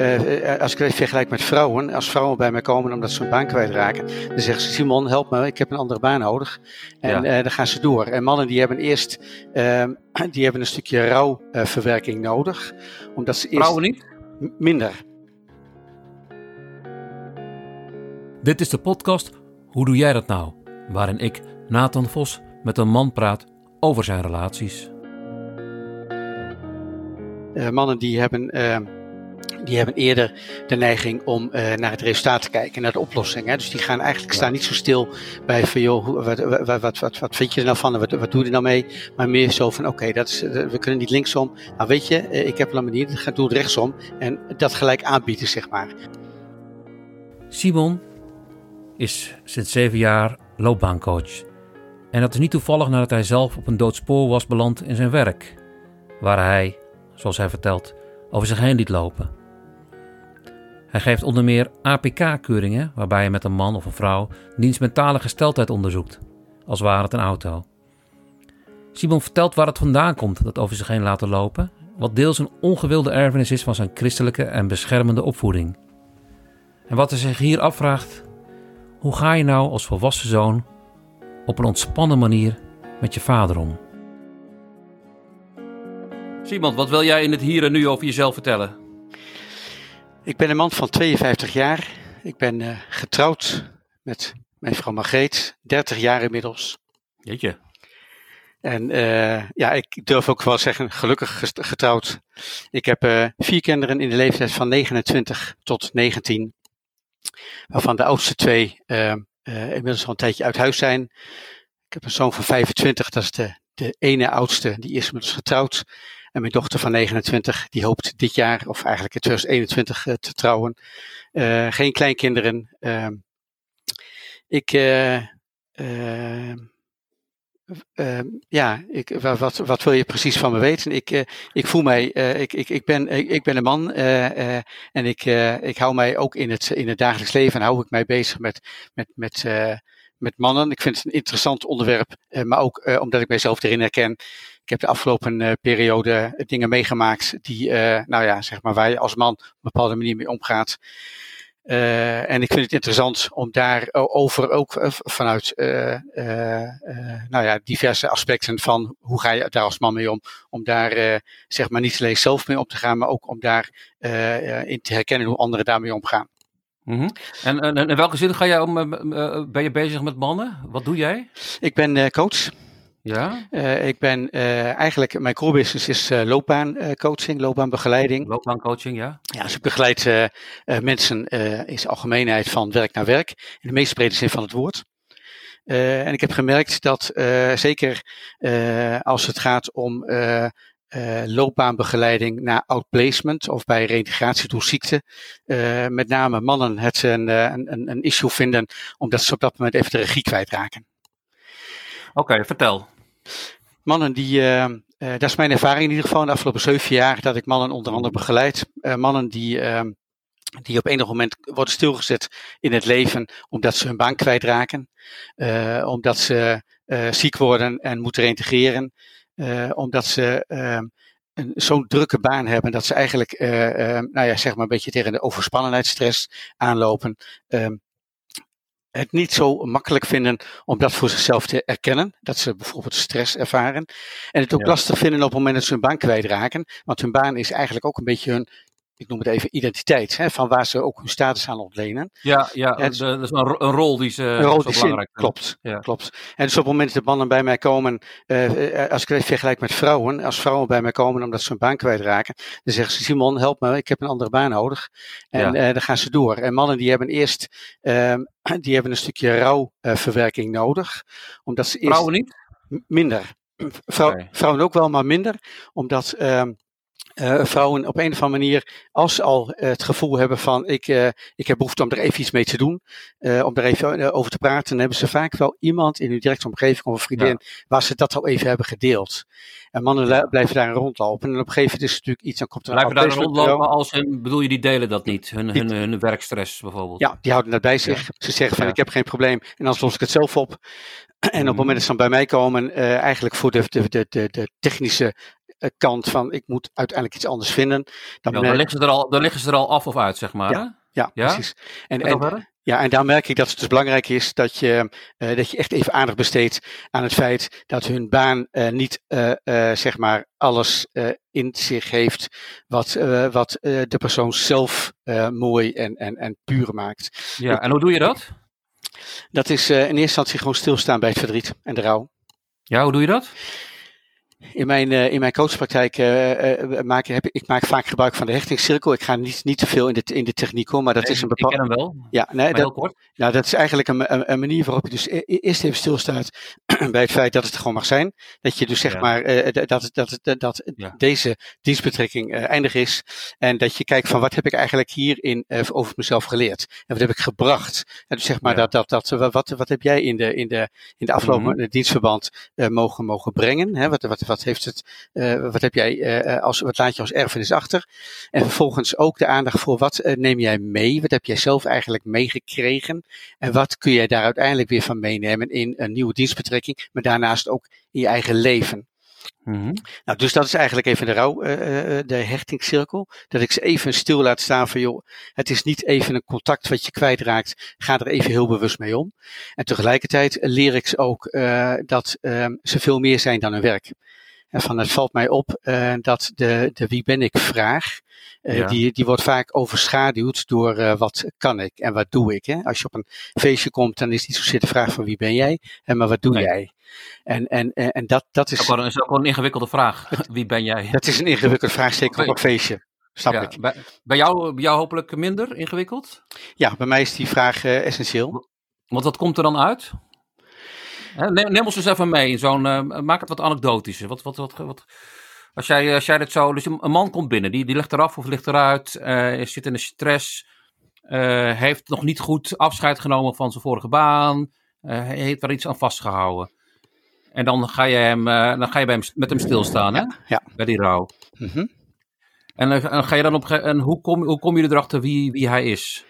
eh, als ik het vergelijk met vrouwen, als vrouwen bij mij komen omdat ze hun baan kwijtraken, dan zeggen ze: Simon, help me, ik heb een andere baan nodig. En Ja. eh, dan gaan ze door. En mannen die hebben eerst ehm, die hebben een stukje rouwverwerking nodig, omdat ze eerst Vrouwen niet? Minder. Dit is de podcast Hoe doe jij dat nou? Waarin ik, Nathan Vos, met een man praat over zijn relaties. Eh, mannen die hebben, ehm, die hebben eerder de neiging om eh, naar het resultaat te kijken, naar de oplossing. Hè? Dus die gaan eigenlijk staan niet zo stil bij van joh, wat, wat, wat, wat, wat vind je er nou van en wat, wat doe je er nou mee? Maar meer zo van oké, dat eh, we kunnen niet linksom. Nou weet je, eh, ik heb een manier, ga- doe rechtsom. En dat gelijk aanbieden, zeg maar. Simon is sinds zeven jaar loopbaancoach. En dat is niet toevallig nadat hij zelf op een doodspoor was beland in zijn werk. Waar hij, zoals hij vertelt, over zich heen liet lopen. Hij geeft onder meer APK-keuringen, waarbij hij met een man of een vrouw diens mentale gesteldheid onderzoekt, als ware het een auto. Simon vertelt waar het vandaan komt, dat over zich heen laten lopen, wat deels een ongewilde erfenis is van zijn christelijke en beschermende opvoeding. En wat hij zich hier afvraagt, hoe ga je nou als volwassen zoon op een ontspannen manier met je vader om? Simon, wat wil jij in het hier en nu over jezelf vertellen? Ik ben een man van 52 jaar. Ik ben eh, getrouwd met mijn vrouw Margreet, 30 jaar inmiddels. Jeetje. En eh, ja, ik durf ook wel zeggen, gelukkig getrouwd. Ik heb eh, vier kinderen in de leeftijd van 29 tot 19. Waarvan de oudste twee inmiddels al een tijdje uit huis zijn. Ik heb een zoon van 25, dat is de, de ene oudste, die is inmiddels getrouwd. En mijn dochter van 29, die hoopt dit jaar, of eigenlijk in 2021, eh, te trouwen. Eh, geen kleinkinderen. Ehm, ik, eh, eh, Ehm, ja, ik, wa- wat, wat wil je precies van me weten? Ik, ik voel mij, ik, ik, ik, ben, ik, ben een man en ik, ik hou mij ook in het, in het dagelijks leven en hou ik mij bezig met, met, met, met mannen. Ik vind het een interessant onderwerp, maar ook omdat ik mijzelf erin herken. Ik heb de afgelopen eh, periode dingen meegemaakt die, eh, nou ja, zeg maar, waar je als man op een bepaalde manier mee omgaat. Eh, en ik vind het interessant om daarover ook eh, vanuit eh, eh, eh, nou ja, diverse aspecten van hoe ga je daar als man mee om, om daar eh, zeg maar niet alleen zelf mee om te gaan, maar ook om daar eh, eh, in te herkennen hoe anderen daarmee omgaan. Mhm. en, en, en in welke zin ga jij om, eh, eh, ben je bezig met mannen? Wat doe jij? Ik ben eh, coach. Ja? Eh, ik ben eh, eigenlijk, mijn core business is eh, loopbaancoaching, loopbaanbegeleiding. Loopbaancoaching, ja? Ja, dus ik begeleid mensen in zijn algemeenheid van werk naar werk, in de meest brede zin van het woord. En ik heb gemerkt dat zeker als het gaat om loopbaanbegeleiding na outplacement of bij reintegratie door ziekte, met name mannen het een, een, een issue vinden omdat ze op dat moment even de regie kwijtraken. Oké, vertel. Mannen die, eh, eh, dat is mijn ervaring in ieder geval in de afgelopen zeven jaar, dat ik mannen onder andere begeleid. Eh, mannen die, die op enig moment worden stilgezet in het leven omdat ze hun baan kwijtraken. omdat ze ziek worden en moeten reintegreren. omdat ze eh, een, zo'n drukke baan hebben dat ze eigenlijk, nou ja, zeg maar een beetje tegen de overspannenheidsstress aanlopen. Ehm, het niet zo makkelijk vinden om dat voor zichzelf te erkennen. Dat ze bijvoorbeeld stress ervaren. En het ook Ja. lastig vinden op het moment dat ze hun baan kwijtraken. Want hun baan is eigenlijk ook een beetje hun, ik noem het even, identiteit. Hè, van waar ze ook hun status aan ontlenen. Ja, ja de- dat is een, een rol die ze Een rol die belangrijk klopt. Ja. klopt. En dus op het moment dat mannen bij mij komen, eh, eh, als ik het vergelijk met vrouwen, als vrouwen bij mij komen omdat ze hun baan kwijtraken, dan zeggen ze, Simon, help me, ik heb een andere baan nodig. En Ja. eh, dan gaan ze door. En mannen die hebben eerst, ehm, die hebben een stukje rouwverwerking nodig. Omdat ze eerst Vrouwen niet? Minder. Vrouwen ook wel, maar minder. Omdat eh, vrouwen op een of andere manier, als ze al eh, het gevoel hebben van ik, eh, ik heb behoefte om er even iets mee te doen, om er even over te praten, dan hebben ze vaak wel iemand in hun directe omgeving of een vriendin waar ze dat al even hebben gedeeld. En mannen blijven daar rondlopen. En op een gegeven moment is het natuurlijk iets, dan komt er een Blijven daar rondlopen als hun, bedoel je, die delen dat niet? Hun, hun, hun werkstress bijvoorbeeld? Ja, die houden dat bij zich. Ze zeggen van Ja. ik heb geen probleem en anders los ik het zelf op. En op het moment dat ze dan bij mij komen, eigenlijk voor de, de, de, de technische kant van ik moet uiteindelijk iets anders vinden. Dan, Ja, dan, liggen ze er al, dan liggen ze er al af of uit, zeg maar. ja, Ja? precies. En, ja, en daar merk ik dat het dus belangrijk is dat je, eh, dat je echt even aandacht besteedt aan het feit dat hun baan eh, niet eh, eh, zeg maar alles eh, in zich heeft wat, eh, wat eh, de persoon zelf eh, mooi en, en, en puur maakt. Ja, en hoe doe je dat? Dat is eh, in eerste instantie gewoon stilstaan bij het verdriet en de rouw. Ja, hoe doe je dat? In mijn, eh, in mijn coachpraktijk eh, maak, heb, ik ik maak vaak gebruik van de hechtingscirkel. Ik ga niet, niet te veel in de, in de techniek hoor, maar dat is een ik bepaald. ken hem wel, Ja, nee, dat, heel kort. Nou, dat is eigenlijk een, een, een manier waarop je dus e- e- eerst even stilstaat bij het feit dat het gewoon mag zijn. Dat je dus zeg Ja. maar dat, dat, dat, dat, Ja. deze dienstbetrekking eindig is. En dat je kijkt van wat heb ik eigenlijk hierin over mezelf geleerd. En wat heb ik gebracht. En dus zeg maar Ja. dat, dat, dat wat, wat heb jij in de, in de, in de afgelopen Mhm. dienstverband mogen, mogen brengen. Hè? Wat, wat, wat heeft het, eh, wat heb jij eh, als, wat laat je als erfenis achter? En vervolgens ook de aandacht voor wat eh, neem jij mee? Wat heb jij zelf eigenlijk meegekregen? En wat kun jij daar uiteindelijk weer van meenemen in een nieuwe dienstbetrekking, maar daarnaast ook in je eigen leven? Mhm. Nou, dus dat is eigenlijk even de rouw, eh, eh, de hechtingscirkel. Dat ik ze even stil laat staan van, joh, het is niet even een contact wat je kwijtraakt. Ga er even heel bewust mee om. En tegelijkertijd leer ik ze ook eh, dat ehm, ze veel meer zijn dan hun werk. En van het valt mij op eh, dat de, de wie ben ik vraag, Ja. die, die wordt vaak overschaduwd door eh, wat kan ik en wat doe ik. Hè? Als je op een feestje komt, dan is niet zozeer de vraag van wie ben jij, hè, maar wat doe Nee. jij? En, en, en, en dat, dat, Dat is, wel- is ook wel een ingewikkelde vraag. Wie ben jij? dat is een ingewikkelde vraag, zeker op een feestje. Snap Ja, ik. Bij, bij, jou, bij jou hopelijk minder ingewikkeld? Ja, bij mij is die vraag essentieel. Want wat komt er dan uit? Neem, neem ons eens even mee. in Zo'n, eh, maak het wat anekdotischer. Wat, wat, wat, wat, als, jij, als jij dit zo. Dus een man komt binnen, die, die ligt eraf of ligt eruit. eh, zit in de stress. eh, heeft nog niet goed afscheid genomen van zijn vorige baan. eh, heeft daar iets aan vastgehouden. En dan ga je, hem, eh, dan ga je bij hem, met hem stilstaan, hè? Ja. Bij die rouw. Mhm. En, eh, en ga je dan op. En hoe kom, hoe kom je erachter wie, wie hij is?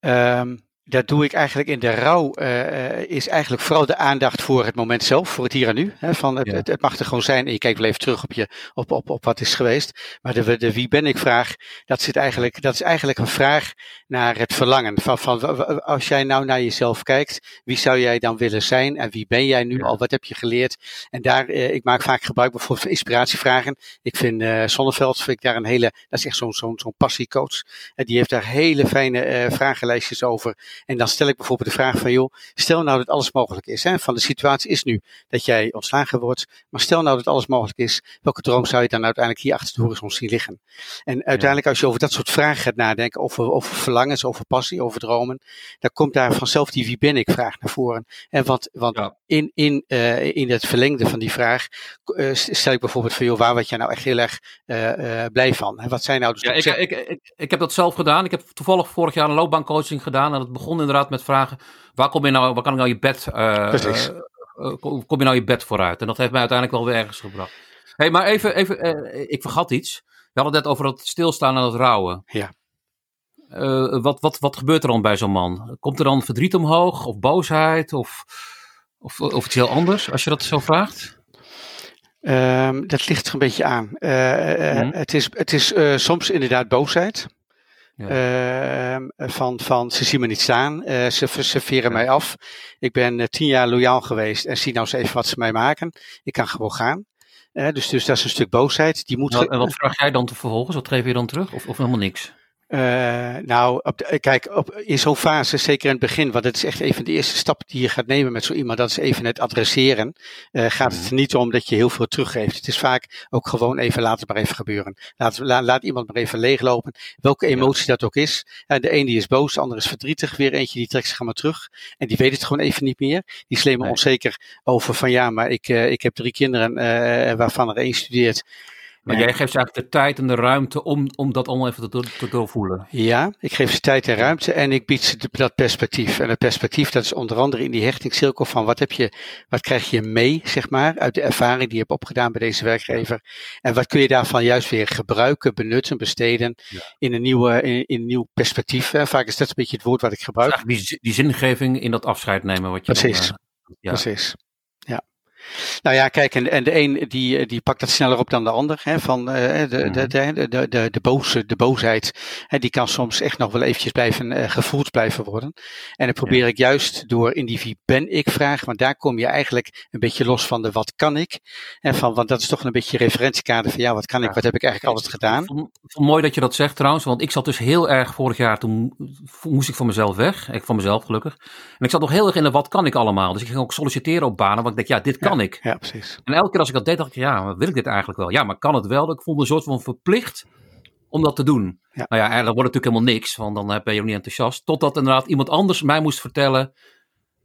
Ehm, dat doe ik eigenlijk in de rouw, eh, eh, is eigenlijk vooral de aandacht voor het moment zelf, voor het hier en nu. Hè, van het, Ja. het, het mag er gewoon zijn en je kijkt wel even terug op, je, op, op, op wat is geweest. Maar de, de wie ben ik vraag, dat, zit eigenlijk, dat is eigenlijk een vraag naar het verlangen. Van, van, als jij nou naar jezelf kijkt, wie zou jij dan willen zijn en wie ben jij nu Ja. al, wat heb je geleerd? En daar, eh, ik maak vaak gebruik bijvoorbeeld van inspiratievragen. Ik vind Zonneveld, vind ik daar een hele, dat is echt zo'n zo'n zo'n passiecoach. En die heeft daar hele fijne vragenlijstjes over. En dan stel ik bijvoorbeeld de vraag van, joh, stel nou dat alles mogelijk is. Hè? Van de situatie is nu dat jij ontslagen wordt. Maar stel nou dat alles mogelijk is. Welke droom zou je dan uiteindelijk hier achter de horizon zien liggen? En uiteindelijk als je over dat soort vragen gaat nadenken, over, over verlangens, over passie, over dromen. Dan komt daar vanzelf die wie ben ik vraag naar voren. En want, want Ja. in, in, eh, in het verlengde van die vraag eh, stel ik bijvoorbeeld van, joh, waar word jij nou echt heel erg eh, blij van? Wat zijn nou dus Ja, de ik, ik, ik, ik heb dat zelf gedaan. Ik heb toevallig vorig jaar een loopbaancoaching gedaan. En dat begon inderdaad met vragen: waar kom je nou, waar kan ik nou je bed, eh, Precies. eh, eh, kom je nou je bed vooruit? En dat heeft mij uiteindelijk wel weer ergens gebracht. hey, maar even, even ik vergat iets. We hadden het net over het stilstaan en het rouwen. Ja. Wat, wat, wat gebeurt er dan bij zo'n man? Komt er dan verdriet omhoog, of boosheid, of, of, of iets heel anders, als je dat zo vraagt? Ehm, dat ligt er een beetje aan. Mhm. Het is, het is soms inderdaad boosheid. Ja. Ehm, van, van ze zien me niet staan, eh, ze, ze veren Ja. mij af. Ik ben eh, tien jaar loyaal geweest en zie nou eens even wat ze mij maken. Ik kan gewoon gaan. Eh, dus, dus dat is een stuk boosheid. Die moet Nou, ge- en wat vraag jij dan te vervolgens? Wat geef je dan terug? Of, of helemaal niks? Eh, nou, op de- eh, kijk, op, in zo'n fase, zeker in het begin, want het is echt even de eerste stap die je gaat nemen met zo iemand, dat is even het adresseren. Eh, gaat het er niet om dat je heel veel teruggeeft. Het is vaak ook gewoon even, laat het maar even gebeuren. Laat, la- laat iemand maar even leeglopen. Welke emotie dat ook is. De een die is boos, de ander is verdrietig, weer eentje die trekt zich allemaal terug. En die weet het gewoon even niet meer. Die is alleen maar Nee. onzeker over van ja, maar ik, eh, ik heb drie kinderen eh, waarvan er één studeert. Maar Ja. jij geeft ze eigenlijk de tijd en de ruimte om, om dat allemaal even te, door- te doorvoelen. Ja, ik geef ze tijd en ruimte en ik bied ze dat perspectief. En het perspectief dat is onder andere in die hechtingscirkel van wat heb je, wat krijg je mee, zeg maar, uit de ervaring die je hebt opgedaan bij deze werkgever. En wat kun je daarvan juist weer gebruiken, benutten, besteden Ja. in een nieuwe, in, in een nieuw perspectief. Vaak is dat een beetje het woord wat ik gebruik. Dus die, zi- die zingeving in dat afscheid nemen wat je dan, Precies. eh, ja. Precies. Nou ja, kijk, en, en de een die, die pakt dat sneller op dan de ander. Hè, van uh, de, de, de, de, de, de, boze, de boosheid, hè, die kan soms echt nog wel eventjes blijven uh, gevoeld blijven worden. En dan probeer ja. ik juist door in die wie ben ik vraag, want daar kom je eigenlijk een beetje los van de wat kan ik. En van, want dat is toch een beetje referentiekader van ja, wat kan ik, wat heb ik eigenlijk altijd gedaan. Mooi dat je dat zegt trouwens, want ik zat dus heel erg vorig jaar, toen moest ik van mezelf weg. Ik van mezelf gelukkig. En ik zat nog heel erg in de wat kan ik allemaal. Dus ik ging ook solliciteren op banen, want ik denk ja, dit kan ja, ik. Ja, precies. En elke keer als ik dat deed, dacht ik, ja, wil ik dit eigenlijk wel? Ja, maar kan het wel? Ik vond een soort van verplicht om dat te doen. Ja. Nou ja, dan wordt het natuurlijk helemaal niks, want dan ben je ook niet enthousiast. Totdat inderdaad iemand anders mij moest vertellen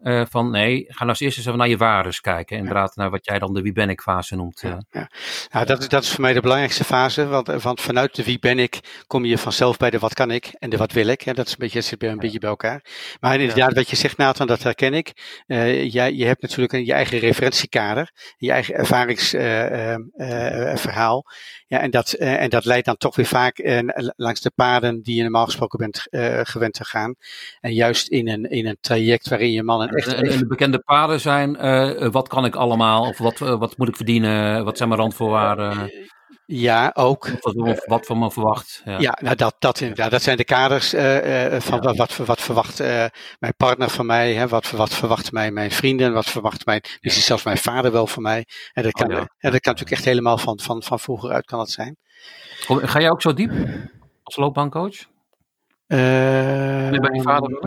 uh, van nee, ga nou eens eerst eens even naar je waardes kijken. Inderdaad, naar wat jij dan de wie ben ik fase noemt. Ja, ja. Nou, dat, is, dat is voor mij de belangrijkste fase, want, want vanuit de wie ben ik kom je vanzelf bij de wat kan ik en de wat wil ik. Hè? Dat is een beetje, zit een beetje bij elkaar. Maar inderdaad, wat je zegt Nathan, dat herken ik. Uh, jij, je hebt natuurlijk een, je eigen referentiekader, je eigen ervaringsverhaal. ja, en, dat, en dat leidt dan toch weer vaak langs de paden die je normaal gesproken bent gewend te gaan. En juist in een, in een traject waarin je man en echt. En, de bekende paden zijn, uh, wat kan ik allemaal? Of wat, uh, wat moet ik verdienen? Wat zijn mijn randvoorwaarden? Ja, ook. Of, wat van me verwacht. Ja, ja nou dat, dat inderdaad. Dat zijn de kaders uh, van ja. wat, wat verwacht mijn partner van mij. Hè, wat, wat verwacht mij mijn vrienden. Wat verwacht mijn, misschien zelfs mijn vader wel van mij. En dat kan, oh, ja. en dat kan natuurlijk echt helemaal van, van, van vroeger uit kan dat zijn. Ga jij ook zo diep als loopbaancoach? Uh, bij je vader?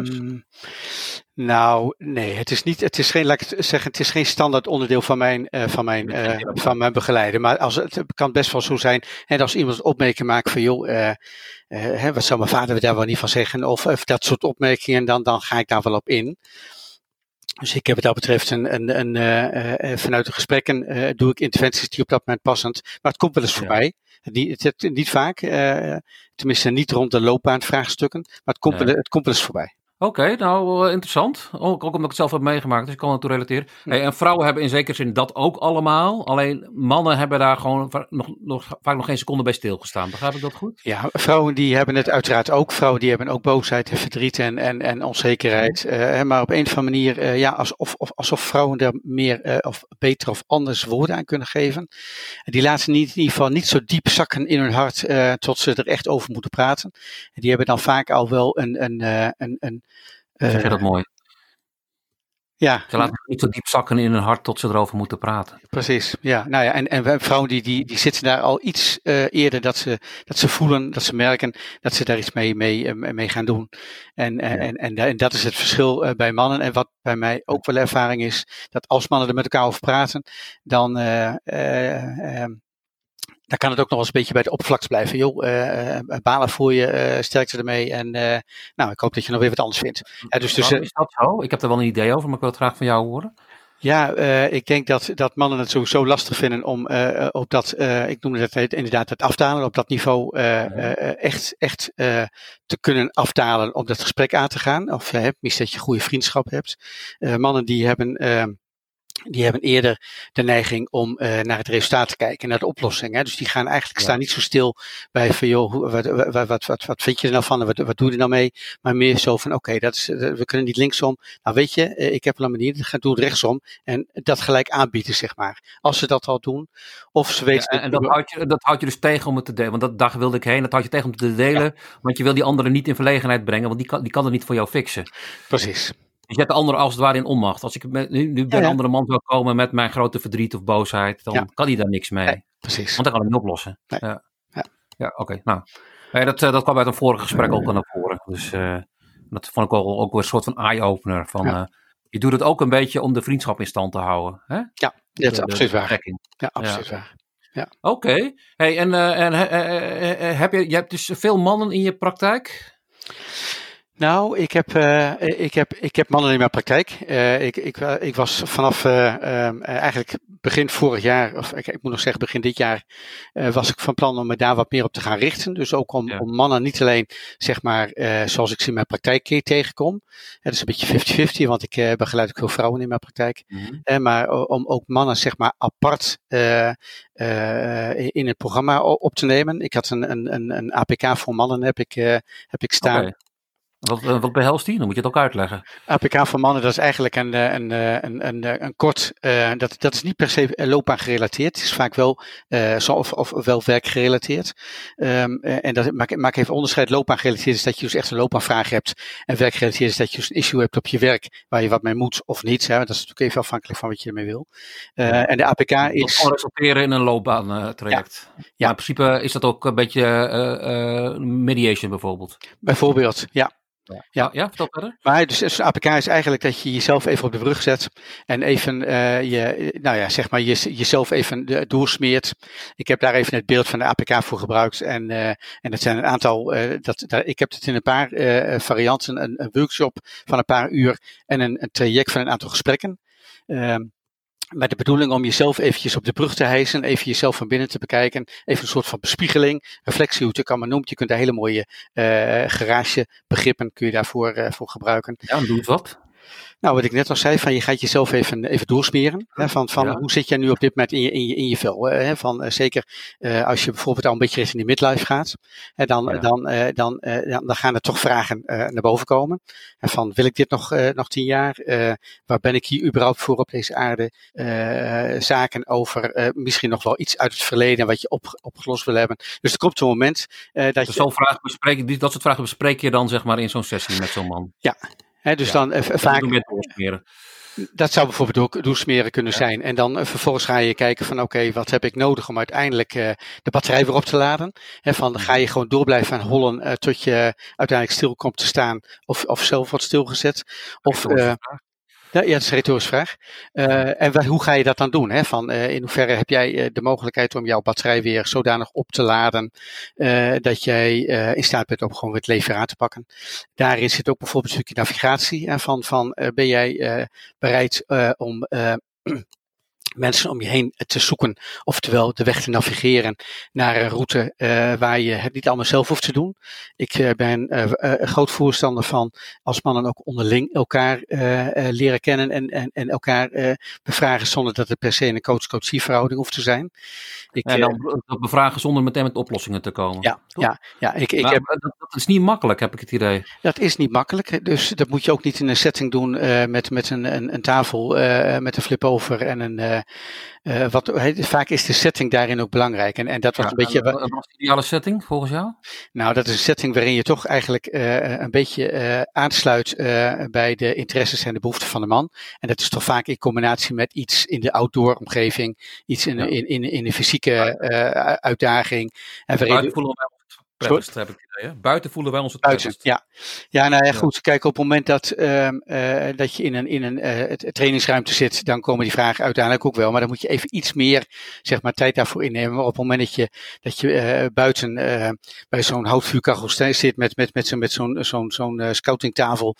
Nou, nee, het is niet, het is geen, laat ik zeggen, het is geen standaard onderdeel van mijn, uh, van mijn, uh, van mijn begeleider. Maar als, het kan best wel zo zijn, en als iemand opmerking maakt van, joh, uh, hè, wat zou mijn vader daar wel niet van zeggen, of, of dat soort opmerkingen, dan, dan ga ik daar wel op in. Dus ik heb wat dat betreft een, een, een, uh, vanuit de gesprekken uh, doe ik interventies die op dat moment passend. Maar het komt wel eens ja. voorbij. Niet, het, het, niet vaak, tenminste niet rond de loopbaanvraagstukken, maar het komt, nee. wel, het komt wel eens voorbij. Oké, okay, nou uh, interessant. Ook, ook omdat ik het zelf heb meegemaakt, dus ik kan het toe relateren. Hey, en vrouwen hebben in zekere zin dat ook allemaal. Alleen mannen hebben daar gewoon nog, nog, vaak nog geen seconde bij stilgestaan. Begrijp ik dat goed? Ja, vrouwen die hebben het uiteraard ook. Vrouwen die hebben ook boosheid en verdriet en, en, en onzekerheid. Uh, maar op een of andere manier, uh, ja, alsof, of, alsof vrouwen er meer of beter of anders woorden aan kunnen geven. En die laten niet, in ieder geval niet zo diep zakken in hun hart tot ze er echt over moeten praten. En die hebben dan vaak al wel een, een, een, een Zeg je dat mooi? Ja. Ze laten niet zo diep zakken in hun hart tot ze erover moeten praten. Precies, ja. Nou ja, en, en vrouwen die, die, die zitten daar al iets uh, eerder dat ze, dat ze voelen, dat ze merken dat ze daar iets mee, mee, mee gaan doen. En, ja. en, en, en, dat is het verschil uh, bij mannen. En wat bij mij ook wel ervaring is, dat als mannen er met elkaar over praten, dan uh, dan kan het ook nog eens een beetje bij de oppervlakte blijven. Joh, uh, balen voor je, uh, sterkte ermee. En uh, nou, ik hoop dat je nog weer wat anders vindt. Dus, dus, is dat zo? Ik heb er wel een idee over, maar ik wil het graag van jou horen. Ja, ik denk dat, dat mannen het sowieso lastig vinden om op dat, ik noemde het inderdaad het aftalen, op dat niveau echt, echt te kunnen aftalen om dat gesprek aan te gaan. Of je hebt, misschien dat je goede vriendschap hebt. mannen die hebben die hebben eerder de neiging om uh, naar het resultaat te kijken, naar de oplossing. Hè? Dus die gaan eigenlijk ja. staan niet zo stil bij van joh, wat, wat, wat, wat, wat vind je er nou van en wat, wat doe je er nou mee? Maar meer zo van oké, okay, we kunnen niet linksom. Nou weet je, ik heb wel een manier, ga doen het rechtsom en dat gelijk aanbieden, zeg maar. Als ze dat al doen, of ze weten. Ja, en dat houd, je, dat houd je dus tegen om het te delen, want dat dag wilde ik heen, dat houd je tegen om het te delen, ja. want je wil die anderen niet in verlegenheid brengen, want die kan, die kan er niet voor jou fixen. Precies. Je zet de ander als het ware in onmacht. Als ik nu, nu bij ja, een andere man zou komen met mijn grote verdriet of boosheid, dan kan hij daar niks mee. Nee, precies. Want dan kan hij niet oplossen. Nee. Ja, ja. oké. Okay. Nou, dat, dat kwam uit een vorige gesprek ook al naar voren. Dus uh, dat vond ik ook, ook weer een soort van eye-opener. Van, uh, je doet het ook een beetje om de vriendschap in stand te houden. Hè? Ja, dat is absoluut waar. Ja, absoluut waar. Ja. Oké. Okay. Hey, en, uh, en heb je, je hebt dus veel mannen in je praktijk? Nou, ik heb, uh, ik, heb, ik heb mannen in mijn praktijk. Uh, ik, ik, ik was vanaf um, eigenlijk begin vorig jaar, of ik, ik, moet nog zeggen begin dit jaar, was ik van plan om me daar wat meer op te gaan richten. Dus ook om, ja. om mannen niet alleen, zeg maar, zoals ik ze in mijn praktijk tegenkom. Het is een beetje 50-50, want ik begeleid ook veel vrouwen in mijn praktijk. Mm -hmm. maar om ook mannen, zeg maar, apart in het programma op te nemen. Ik had een, een, een, een APK voor mannen heb ik, heb ik staan. Okay. Wat, eh, wat behelst die? Dan moet je het ook uitleggen. APK voor mannen, dat is eigenlijk een, eh, een, eh, een, een, een kort, uh, dat, dat is niet per se loopbaan gerelateerd. Het is vaak wel, uh, zo, of, of wel werkgerelateerd. Um, en dat maak, maak even onderscheid. Loopbaan gerelateerd is dat je dus echt een loopbaanvraag hebt. En werkgerelateerd is dat je dus een issue hebt op je werk waar je wat mee moet of niet. Hè? Dat is natuurlijk even afhankelijk van wat je ermee wil. Uh, en de APK is... Dat resulteren in een loopbaantraject. Ja. ja. in principe is dat ook een beetje mediation bijvoorbeeld. Bijvoorbeeld, ja. Ja, ja, vertel verder. Maar dus, dus APK is eigenlijk dat je jezelf even op de brug zet en even uh, je, nou ja, zeg maar, je, jezelf even doorsmeert. Ik heb daar even het beeld van de APK voor gebruikt en, uh, en dat zijn een aantal, uh, dat, dat, ik heb het in een paar varianten, een, een, workshop van een paar uur en een, een traject van een aantal gesprekken. Ehm, met de bedoeling om jezelf eventjes op de brug te hijsen, even jezelf van binnen te bekijken, even een soort van bespiegeling, reflectie, hoe het ook allemaal noemt. Je kunt daar hele mooie uh, garagebegrippen kun je daarvoor uh, voor gebruiken. Ja, doe het wat. Nou, wat ik net al zei, van je gaat jezelf even, even doorsmeren. Hè, van van hoe zit jij nu op dit moment in je, in je, in je vel? Hè, van, uh, zeker uh, als je bijvoorbeeld al een beetje richting de midlife gaat, hè, dan, ja. dan, uh, dan, dan, dan gaan er toch vragen naar boven komen. En van wil ik dit nog, nog tien jaar? waar ben ik hier überhaupt voor op deze aarde? zaken over misschien nog wel iets uit het verleden wat je op, opgelost wil hebben. Dus er komt een moment dat dus je... Zo'n vraag bespreek, dat soort vragen bespreek je dan zeg maar in zo'n sessie met zo'n man? Ja, He, dus ja, dan uh, vaak. Dat zou bijvoorbeeld ook doorsmeren kunnen ja. zijn. En dan uh, vervolgens ga je kijken van oké, okay, wat heb ik nodig om uiteindelijk uh, de batterij weer op te laden. He, van ga je gewoon door blijven hollen tot je uiteindelijk stil komt te staan of, of zelf wordt stilgezet. Of, ja, dat is een retorische vraag. Uh, en hoe ga je dat dan doen? Hè? Van, uh, in hoeverre heb jij uh, de mogelijkheid om jouw batterij weer zodanig op te laden dat jij in staat bent om gewoon het leven aan te pakken? Daarin zit ook bijvoorbeeld een stukje navigatie. Hè? Van, van ben jij bereid om mensen om je heen te zoeken, oftewel de weg te navigeren naar een route uh, waar je het niet allemaal zelf hoeft te doen. Ik uh, ben uh, een groot voorstander van als mannen ook onderling elkaar leren kennen en, en, en elkaar bevragen zonder dat het per se een coach-coachie verhouding hoeft te zijn. Ik, en dan bevragen zonder meteen met oplossingen te komen. Ja, ja, ja ik, ik maar, heb, dat, dat, is niet makkelijk, heb ik het idee. Dat is niet makkelijk, dus dat moet je ook niet in een setting doen met, met een, een, een tafel met een flip over en een uh, wat, vaak is de setting daarin ook belangrijk. En, en dat was ja, een beetje. Wat is de ideale setting volgens jou? Nou, dat is een setting waarin je toch eigenlijk uh, een beetje aansluit bij de interesses en de behoeften van de man. En dat is toch vaak in combinatie met iets in de outdoor omgeving, iets in, ja. in, in, in de fysieke uitdaging. En waarin, prettigst, heb ik idee. Buiten voelen wij ons het Buiten, ja. Ja, nou ja, goed. Kijk, op het moment dat, uh, uh, dat je in een, in een uh, trainingsruimte zit, dan komen die vragen uiteindelijk ook wel. Maar dan moet je even iets meer, zeg maar, tijd daarvoor innemen. Maar op het moment dat je, dat je buiten bij zo'n houtvuurkachel zit met, met, met zo'n met zo'n zo'n zo'n scoutingtafel,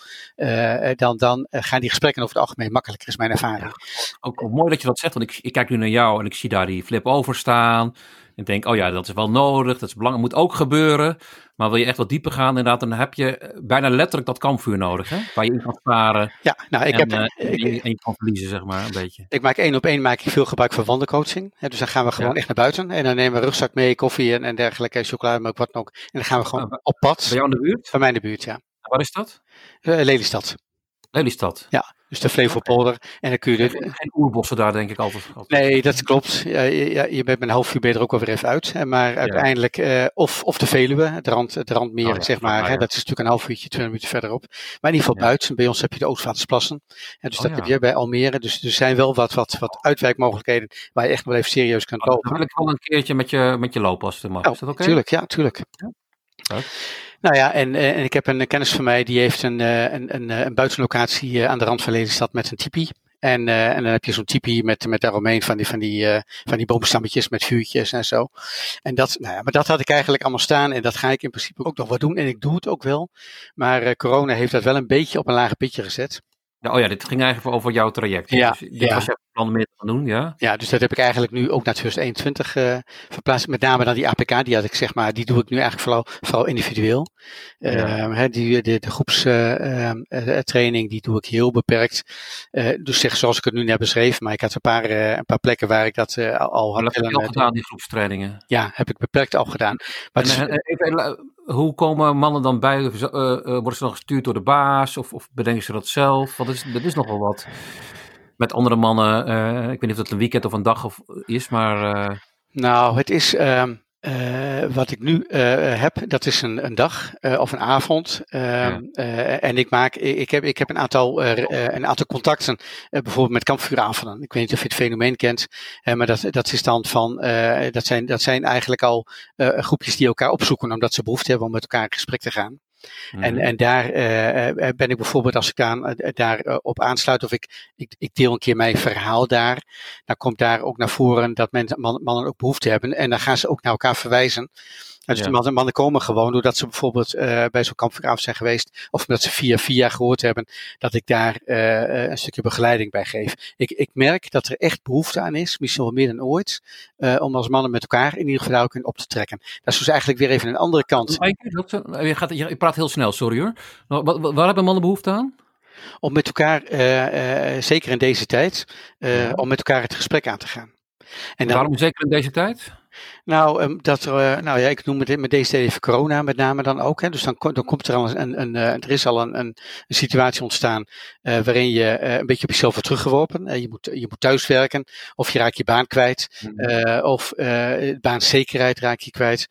dan, dan gaan die gesprekken over het algemeen makkelijker, is mijn ervaring. Ja, ook, ook, mooi dat je dat zegt, want ik, ik kijk nu naar jou en ik zie daar die flip over staan. En denk, oh ja, dat is wel nodig, dat is belangrijk, moet ook gebeuren. Maar wil je echt wat dieper gaan, inderdaad, dan heb je bijna letterlijk dat kampvuur nodig, hè? Waar je in kan varen. Ja, nou, ik en, heb... Uh, ik, en je kan verliezen, zeg maar, een beetje. Ik maak één op één maak ik veel gebruik van wandelcoaching. Hè, dus dan gaan we gewoon ja. echt naar buiten. En dan nemen we rugzak mee, koffie en, en dergelijke, chocolade, maar ook wat dan ook. En dan gaan we gewoon uh, op pad. Bij jou in de buurt? Bij mij in de buurt, ja. Waar is dat? Uh, Lelystad. Lelystad? Ja. Dus de Flevopolder. En dan kun je... De... Geen oerbossen daar denk ik altijd. altijd. Nee, dat klopt. Ja, je, je bent met een half uur beter ook wel weer even uit. Maar uiteindelijk, uh, of, of de Veluwe, het, rand, het randmeer, oh, ja, zeg maar. Hè, dat is natuurlijk een half uurtje, twee minuten verderop. Maar in ieder geval buiten. Bij ons heb je de Oostvaardersplassen. En dus oh, dat heb je bij Almere. Dus er zijn wel wat, wat, wat uitwijkmogelijkheden waar je echt wel even serieus kan komen. Dan wil ik wel een keertje met je, met je lopen als het mag. Oh, is dat oké? Okay? Tuurlijk, ja, tuurlijk. Ja. Nou ja, en, en ik heb een kennis van mij die heeft een, een, een, een buitenlocatie aan de rand van Lelystad met een tipi. En, uh, en dan heb je zo'n tipi met, met daaromheen van die, van, die, uh, van die boomstammetjes met vuurtjes en zo. En dat, nou ja, maar dat had ik eigenlijk allemaal staan en dat ga ik in principe ook nog wat doen. En ik doe het ook wel. Maar uh, corona heeft dat wel een beetje op een lage pitje gezet. Ja, oh ja, dit ging eigenlijk over jouw traject. Ja, dus dit ja. was jouw plan mee te gaan doen, ja? Ja, dus dat heb ik eigenlijk nu ook naar 2021 uh, verplaatst. Met name dan die APK, die had ik zeg maar, die doe ik nu eigenlijk vooral, vooral individueel. Ja. Uh, hè, die, de, de groepstraining, uh, die doe ik heel beperkt. dus zeg zoals ik het nu net beschreef, maar ik had een paar, een paar plekken waar ik dat al had. heb je al gedaan, die groepstrainingen? Ja, heb ik beperkt al gedaan. Maar en, even, hoe komen mannen dan bij? Worden ze dan gestuurd door de baas of, of bedenken ze dat zelf? Want dat is, dat is nogal wat. Met andere mannen, ik weet niet of het een weekend of een dag of, is, maar... Nou, het is... Ehm, uh, wat ik nu uh, heb, dat is een, een dag uh, of een avond. Ja. en ik maak, ik heb, ik heb een aantal, een aantal contacten, bijvoorbeeld met kampvuuravonden. Ik weet niet of je het fenomeen kent, maar dat, dat is dan van, dat, zijn, dat zijn eigenlijk al groepjes die elkaar opzoeken, omdat ze behoefte hebben om met elkaar in gesprek te gaan. En, mhm. en daar uh, ben ik bijvoorbeeld, als ik aan, daar uh, op aansluit of ik, ik, ik, deel een keer mijn verhaal daar, dan komt daar ook naar voren dat mensen, mannen ook behoefte hebben. En dan gaan ze ook naar elkaar verwijzen. Dus ja. de mannen, komen gewoon doordat ze bijvoorbeeld uh, bij zo'n kampvuuravond zijn geweest. Of omdat ze via via gehoord hebben dat ik daar uh, een stukje begeleiding bij geef. Ik, ik merk dat er echt behoefte aan is, misschien wel meer dan ooit. Uh, om als mannen met elkaar in ieder geval kunnen op te trekken. Dat is dus eigenlijk weer even een andere kant. Je, gaat, je praat heel snel, sorry hoor. Waar, waar hebben mannen behoefte aan? Om met elkaar, zeker in deze tijd, ja. om met elkaar het gesprek aan te gaan. En dan, Waarom zeker in deze tijd? Nou, um, dat er, uh, nou ja, ik noem het met deze tijd even corona met name dan ook. Hè. Dus dan, dan komt er al een, een, uh, er is al een, een, een situatie ontstaan uh, waarin je een beetje op jezelf wordt teruggeworpen. je, moet, je moet thuiswerken of je raakt je baan kwijt mm. of baanzekerheid raak je kwijt.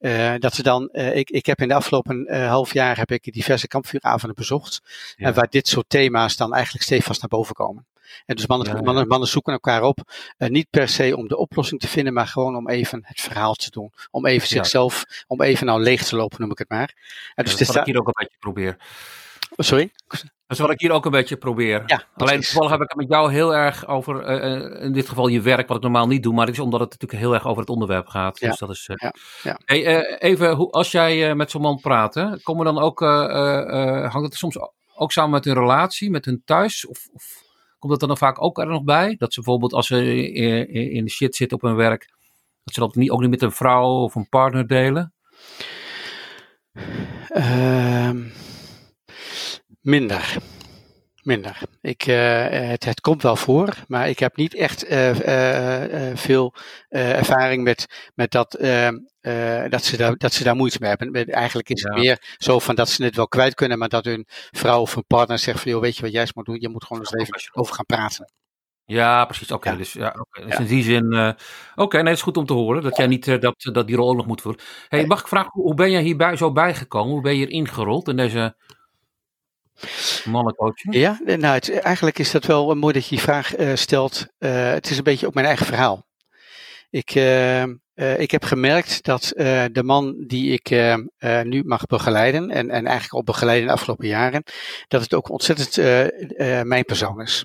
Uh, dat ze dan, uh, ik, ik heb in de afgelopen uh, half jaar heb ik diverse kampvuuravonden bezocht. Ja. waar dit soort thema's dan eigenlijk stevast naar boven komen. En dus mannen, mannen, mannen zoeken elkaar op. Uh, niet per se om de oplossing te vinden, maar gewoon om even het verhaal te doen. Om even zichzelf, om even nou leeg te lopen, noem ik het maar. En dus dat is wat ik hier ook een beetje probeer. Sorry? Dat is wat ik hier ook een beetje probeer. Ja, Alleen toevallig heb ik het met jou heel erg over, uh, in dit geval je werk, wat ik normaal niet doe, maar het is omdat het natuurlijk heel erg over het onderwerp gaat. Ja. Dus dat is. Uh, ja. ja. Hey, uh, even, hoe, als jij met zo'n man praat, hè, komen dan ook, hangt het soms ook samen met hun relatie, met hun thuis? Of, of komt dat dan vaak ook er nog bij? Dat ze bijvoorbeeld als ze in de shit zitten op hun werk, dat ze dat niet, ook niet met een vrouw of een partner delen? Ehm Minder. Minder. Ik, uh, het, het komt wel voor, maar ik heb niet echt uh, uh, veel ervaring met, met dat, dat, ze daar, dat ze daar moeite mee hebben. Eigenlijk is het meer zo van dat ze het wel kwijt kunnen, maar dat hun vrouw of hun partner zegt van, joh, weet je wat jij moet doen? Je moet gewoon eens even over gaan praten. Ja, precies. Oké, okay, dus, ja, okay. dus in die zin. Uh, Oké, okay, nee, het is goed om te horen dat jij niet uh, dat, dat die rol nog moet voeren. Hey, mag ik vragen, hoe ben jij hierbij zo bijgekomen? Hoe ben je hier ingerold in deze Mannencoaching? Ja, nou, het, eigenlijk is dat wel mooi dat je die vraag uh, stelt. Uh, het is een beetje ook mijn eigen verhaal. Ik, uh, ik heb gemerkt dat de man die ik nu mag begeleiden, en, en eigenlijk al begeleiden de afgelopen jaren, dat het ook ontzettend mijn persoon is.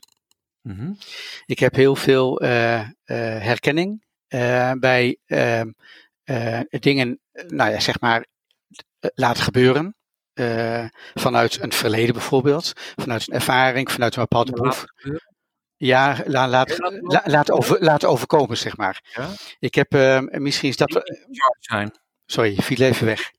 Mm -hmm. Ik heb heel veel herkenning bij dingen, nou ja, zeg maar, laten gebeuren. Uh, vanuit een verleden bijvoorbeeld, vanuit een ervaring, vanuit een bepaalde behoefte. Ja, la, laat, la, laat, over, laat overkomen, zeg maar. Ja? Ik heb uh, misschien is dat. Niet in charge zijn. Sorry, viel even weg.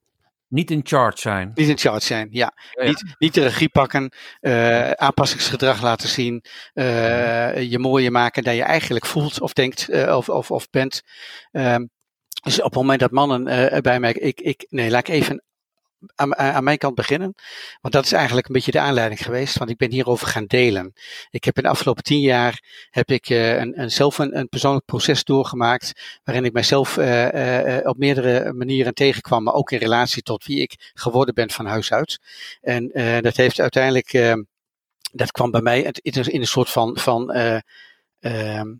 Niet in charge zijn. Niet in charge zijn, ja. ja, ja. Niet, niet de regie pakken, uh, aanpassingsgedrag laten zien, uh, je mooier maken dan je eigenlijk voelt of denkt of, of, of bent. Um, dus op het moment dat mannen bij mij, ik, ik, nee, laat ik even aan, aan, mijn kant beginnen. Want dat is eigenlijk een beetje de aanleiding geweest. Want ik ben hierover gaan delen. Ik heb in de afgelopen tien jaar heb ik uh, een, een, zelf een, een, persoonlijk proces doorgemaakt. Waarin ik mijzelf uh, uh, op meerdere manieren tegenkwam. Maar ook in relatie tot wie ik geworden ben van huis uit. En dat heeft uiteindelijk. Dat kwam bij mij in een soort van. van ehm,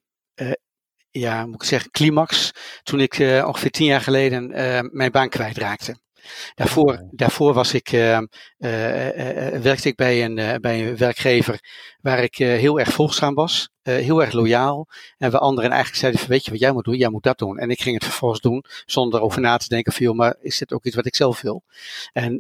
ja, moet ik zeggen, climax. Toen ik ongeveer tien jaar geleden mijn baan kwijtraakte. Daarvoor, daarvoor was ik, uh, uh, werkte ik bij een, bij een werkgever waar ik heel erg volgzaam was, heel erg loyaal. En waar anderen eigenlijk zeiden van weet je wat jij moet doen, jij moet dat doen. En ik ging het vervolgens doen zonder erover na te denken van joh, maar is dit ook iets wat ik zelf wil? En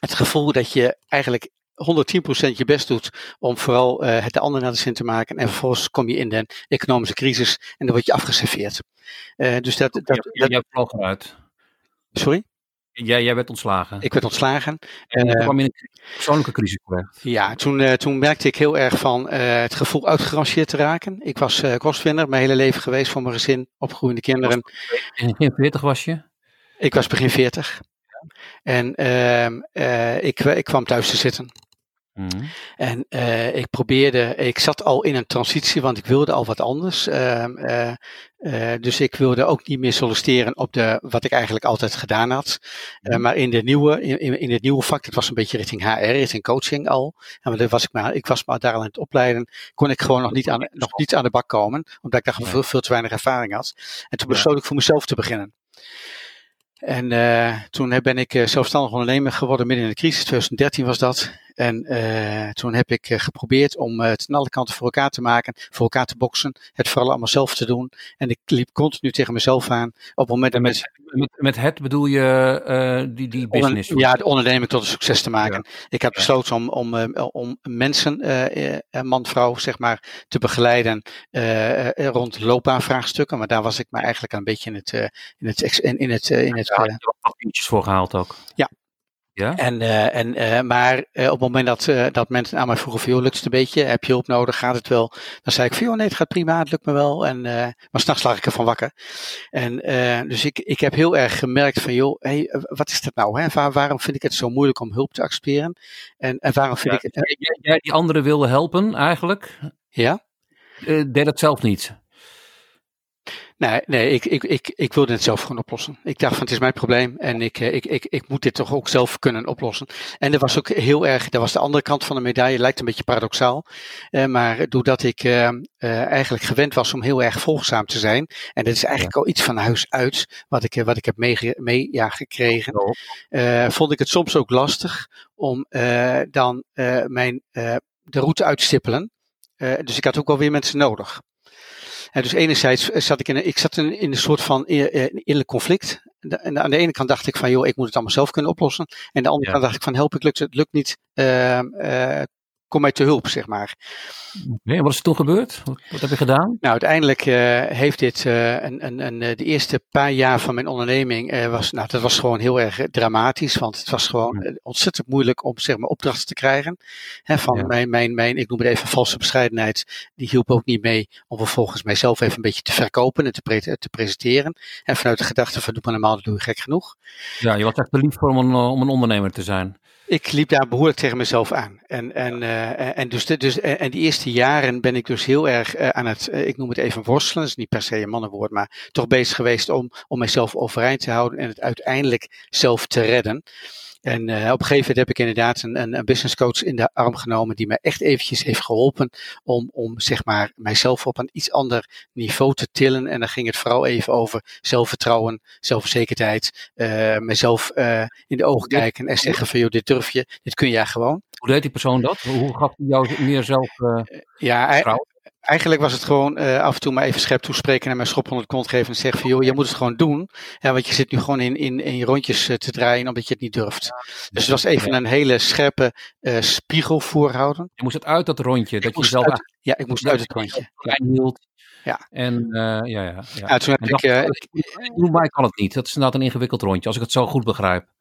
het gevoel dat je eigenlijk 110% je best doet om vooral uh, het de ander naar de zin te maken. En vervolgens kom je in de economische crisis en dan word je afgeserveerd. Uh, dus dat, dat, vloog eruit. Sorry? Jij, jij werd ontslagen. Ik werd ontslagen. En uh, kwam in een persoonlijke crisis terecht. Ja, toen, uh, toen merkte ik heel erg van uh, het gevoel uitgerangeerd te raken. Ik was uh, kostwinner mijn hele leven geweest voor mijn gezin, opgroeiende kinderen. Begin 40 was je? Ik was begin 40. En ehm, eh, ik, ik kwam thuis te zitten. Mhm. En eh, ik probeerde, ik zat al in een transitie, want ik wilde al wat anders. Eh, eh, dus ik wilde ook niet meer solliciteren op de, wat ik eigenlijk altijd gedaan had. Eh, Mhm. maar in, de nieuwe, in, in het nieuwe vak, dat was een beetje richting HR, richting coaching al. En daar was ik, maar, ik was maar daar aan het opleiden, kon ik gewoon nog niet aan, nog niet aan de bak komen, omdat ik daar veel, veel te weinig ervaring had. En toen besloot ik voor mezelf te beginnen. En eh, toen ben ik eh, zelfstandig ondernemer geworden midden in de crisis, 2013 was dat. En eh, toen heb ik eh, geprobeerd om eh, het aan alle kanten voor elkaar te maken, voor elkaar te boksen, het vooral allemaal zelf te doen. En ik liep continu tegen mezelf aan. Op het moment dat met, met, met het bedoel je die, die business? ja, de onderneming tot een succes te maken. Ik heb Ja. besloten om, om, om mensen, man, vrouw, zeg maar, te begeleiden rond loopbaanvraagstukken. Maar daar was ik maar eigenlijk een beetje in het, in het, in, in het, in het, had je wat papiertjes voor gehaald ook. Ja. Ja? En, eh, en, eh, maar eh, op het moment dat, dat mensen aan mij vroegen van, joh, lukt het een beetje? Heb je hulp nodig? Gaat het wel? Dan zei ik van, joh, nee, het gaat prima, het lukt me wel. En, maar s'nachts lag ik ervan wakker. En dus ik, ik heb heel erg gemerkt van, joh, hey, wat is dat nou? Hè? Waar, waarom vind ik het zo moeilijk om hulp te accepteren? En, en waarom vind Ja, ik het... jij, jij- die anderen wilde helpen eigenlijk, ja? deed dat zelf niet. Nee, nee ik, ik, ik, ik wilde het zelf gewoon oplossen. Ik dacht van het is mijn probleem en ik, eh, ik, ik, ik moet dit toch ook zelf kunnen oplossen. En er was ook heel erg, dat was de andere kant van de medaille, lijkt een beetje paradoxaal. Eh, maar doordat ik eh, eh, eigenlijk gewend was om heel erg volgzaam te zijn. En dat is eigenlijk al iets van huis uit wat ik, eh, wat ik heb mee, mee ja, gekregen. eh, vond ik het soms ook lastig om eh, dan eh, mijn, eh, de route uit te stippelen. Eh, dus ik had ook wel weer mensen nodig. En dus enerzijds zat ik in een, ik zat in, in een soort van eh, eh, innerlijk conflict. En aan de ene kant dacht ik van, joh, ik moet het allemaal zelf kunnen oplossen. En aan de andere Ja. kant dacht ik van, help, ik lukt het, lukt niet. Ehm, eh, kom mij te hulp, zeg maar. Nee, wat is er toen gebeurd? Wat, wat heb je gedaan? Nou, uiteindelijk eh, heeft dit eh, een, een, een, eh, de eerste paar jaar van mijn onderneming was, nou, dat was gewoon heel erg dramatisch, want het was gewoon ontzettend moeilijk om zeg maar opdrachten te krijgen. Hè, van Ja. mijn, mijn, mijn, ik noem het even valse bescheidenheid, die hielp ook niet mee om vervolgens mijzelf even een beetje te verkopen en te, pre- te presenteren. En vanuit de gedachte van doe maar normaal, dat doe je gek genoeg. Ja, je was echt verliefd voor om een, om een ondernemer te zijn. Ik liep daar behoorlijk tegen mezelf aan. En, en, eh, en, dus, de- dus, en en die eerste jaren ben ik dus heel erg eh, aan het, eh, ik noem het even worstelen, dat is niet per se een mannenwoord, maar toch bezig geweest om, om mezelf overeind te houden en het uiteindelijk zelf te redden. En eh, op een gegeven moment heb ik inderdaad een, een, een business coach in de arm genomen die mij echt eventjes heeft geholpen om, om zeg maar mijzelf op een iets ander niveau te tillen. En dan ging het vooral even over zelfvertrouwen, zelfverzekerdheid, eh mezelf eh, in de ogen kijken en zeggen van joh, dit durf je, dit kun jij gewoon. Hoe deed die persoon dat? Hoe gaf hij jou meer zelf Ja, vertrouwen? Eigenlijk was het gewoon eh, af en toe maar even scherp toespreken en mijn schop onder de kont geven en zeggen van joh, je moet het gewoon doen. Ja, want je zit nu gewoon in, in, in rondjes eh, te draaien omdat je het niet durft. Dus het was even een hele scherpe eh, spiegel voorhouden. Je moest het uit dat rondje, dat je uit- Ja, ik moest uit het rondje. klein hield. Ja. En ja, ja, ja. Ja, toen heb ik, dacht, ik doe mij kan het niet. Dat is inderdaad een ingewikkeld rondje, als ik het zo goed begrijp.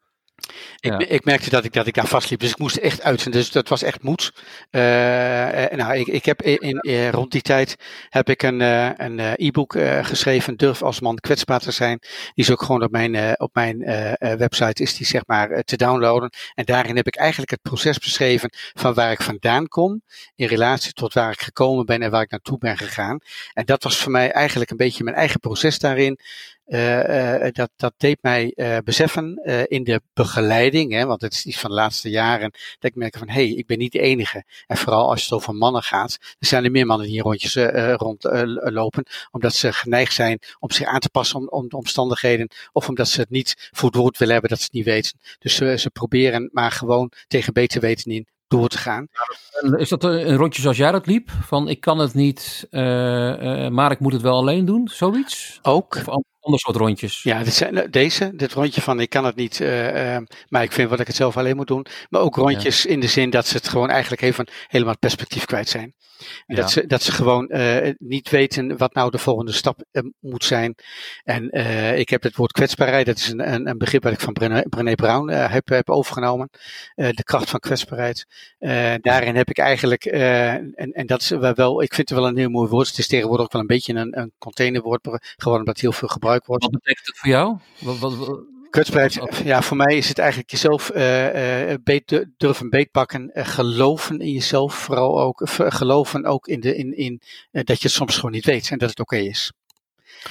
Ik, Ja. ik merkte dat ik, dat ik daar vastliep, dus ik moest echt uit. Dus dat was echt moed. Eh, eh, nou, ik, ik heb in, in, eh, rond die tijd heb ik een, een e-book geschreven, Durf als man kwetsbaar te zijn. Die is ook gewoon op mijn, op mijn website is die, zeg maar, te downloaden. En daarin heb ik eigenlijk het proces beschreven van waar ik vandaan kom in relatie tot waar ik gekomen ben en waar ik naartoe ben gegaan. En dat was voor mij eigenlijk een beetje mijn eigen proces daarin. Eh, eh, dat, dat deed mij eh, beseffen eh, in de begeleiding, hè, want het is iets van de laatste jaren, dat ik merk van hé, hey, ik ben niet de enige. En vooral als het over mannen gaat, er zijn er meer mannen die hier rondjes rondlopen, omdat ze geneigd zijn om zich aan te passen om, om de omstandigheden, of omdat ze het niet voor het woord willen hebben dat ze het niet weten. Dus ze, ze proberen maar gewoon tegen beter weten in door te gaan. Is dat een rondje zoals jij dat liep? Van ik kan het niet, eh, eh, maar ik moet het wel alleen doen? Zoiets? Ook Of ander soort rondjes? Ja, dit zijn, eh, deze, dit rondje van ik kan het niet, eh, eh, maar ik vind wat ik het zelf alleen moet doen. Maar ook rondjes in de zin dat ze het gewoon eigenlijk even helemaal het perspectief kwijt zijn. En Ja. Dat, ze, dat ze gewoon niet weten wat nou de volgende stap moet zijn. En ik heb het woord kwetsbaarheid, dat is een, een, een begrip dat ik van Brené, Brené Brown heb, heb overgenomen. De kracht van kwetsbaarheid. Daarin heb ik eigenlijk, en, en dat is wel- wel, ik vind het wel een heel mooi woord. Het is tegenwoordig ook wel een beetje een, een containerwoord geworden, omdat heel veel gebruikt wordt. Wat betekent het voor jou? Wat, wat, ja, voor mij is het eigenlijk jezelf uh, beet, durven beetpakken, uh, geloven in jezelf, vooral ook geloven ook in, de, in, in dat je het soms gewoon niet weet en dat het oké okay is.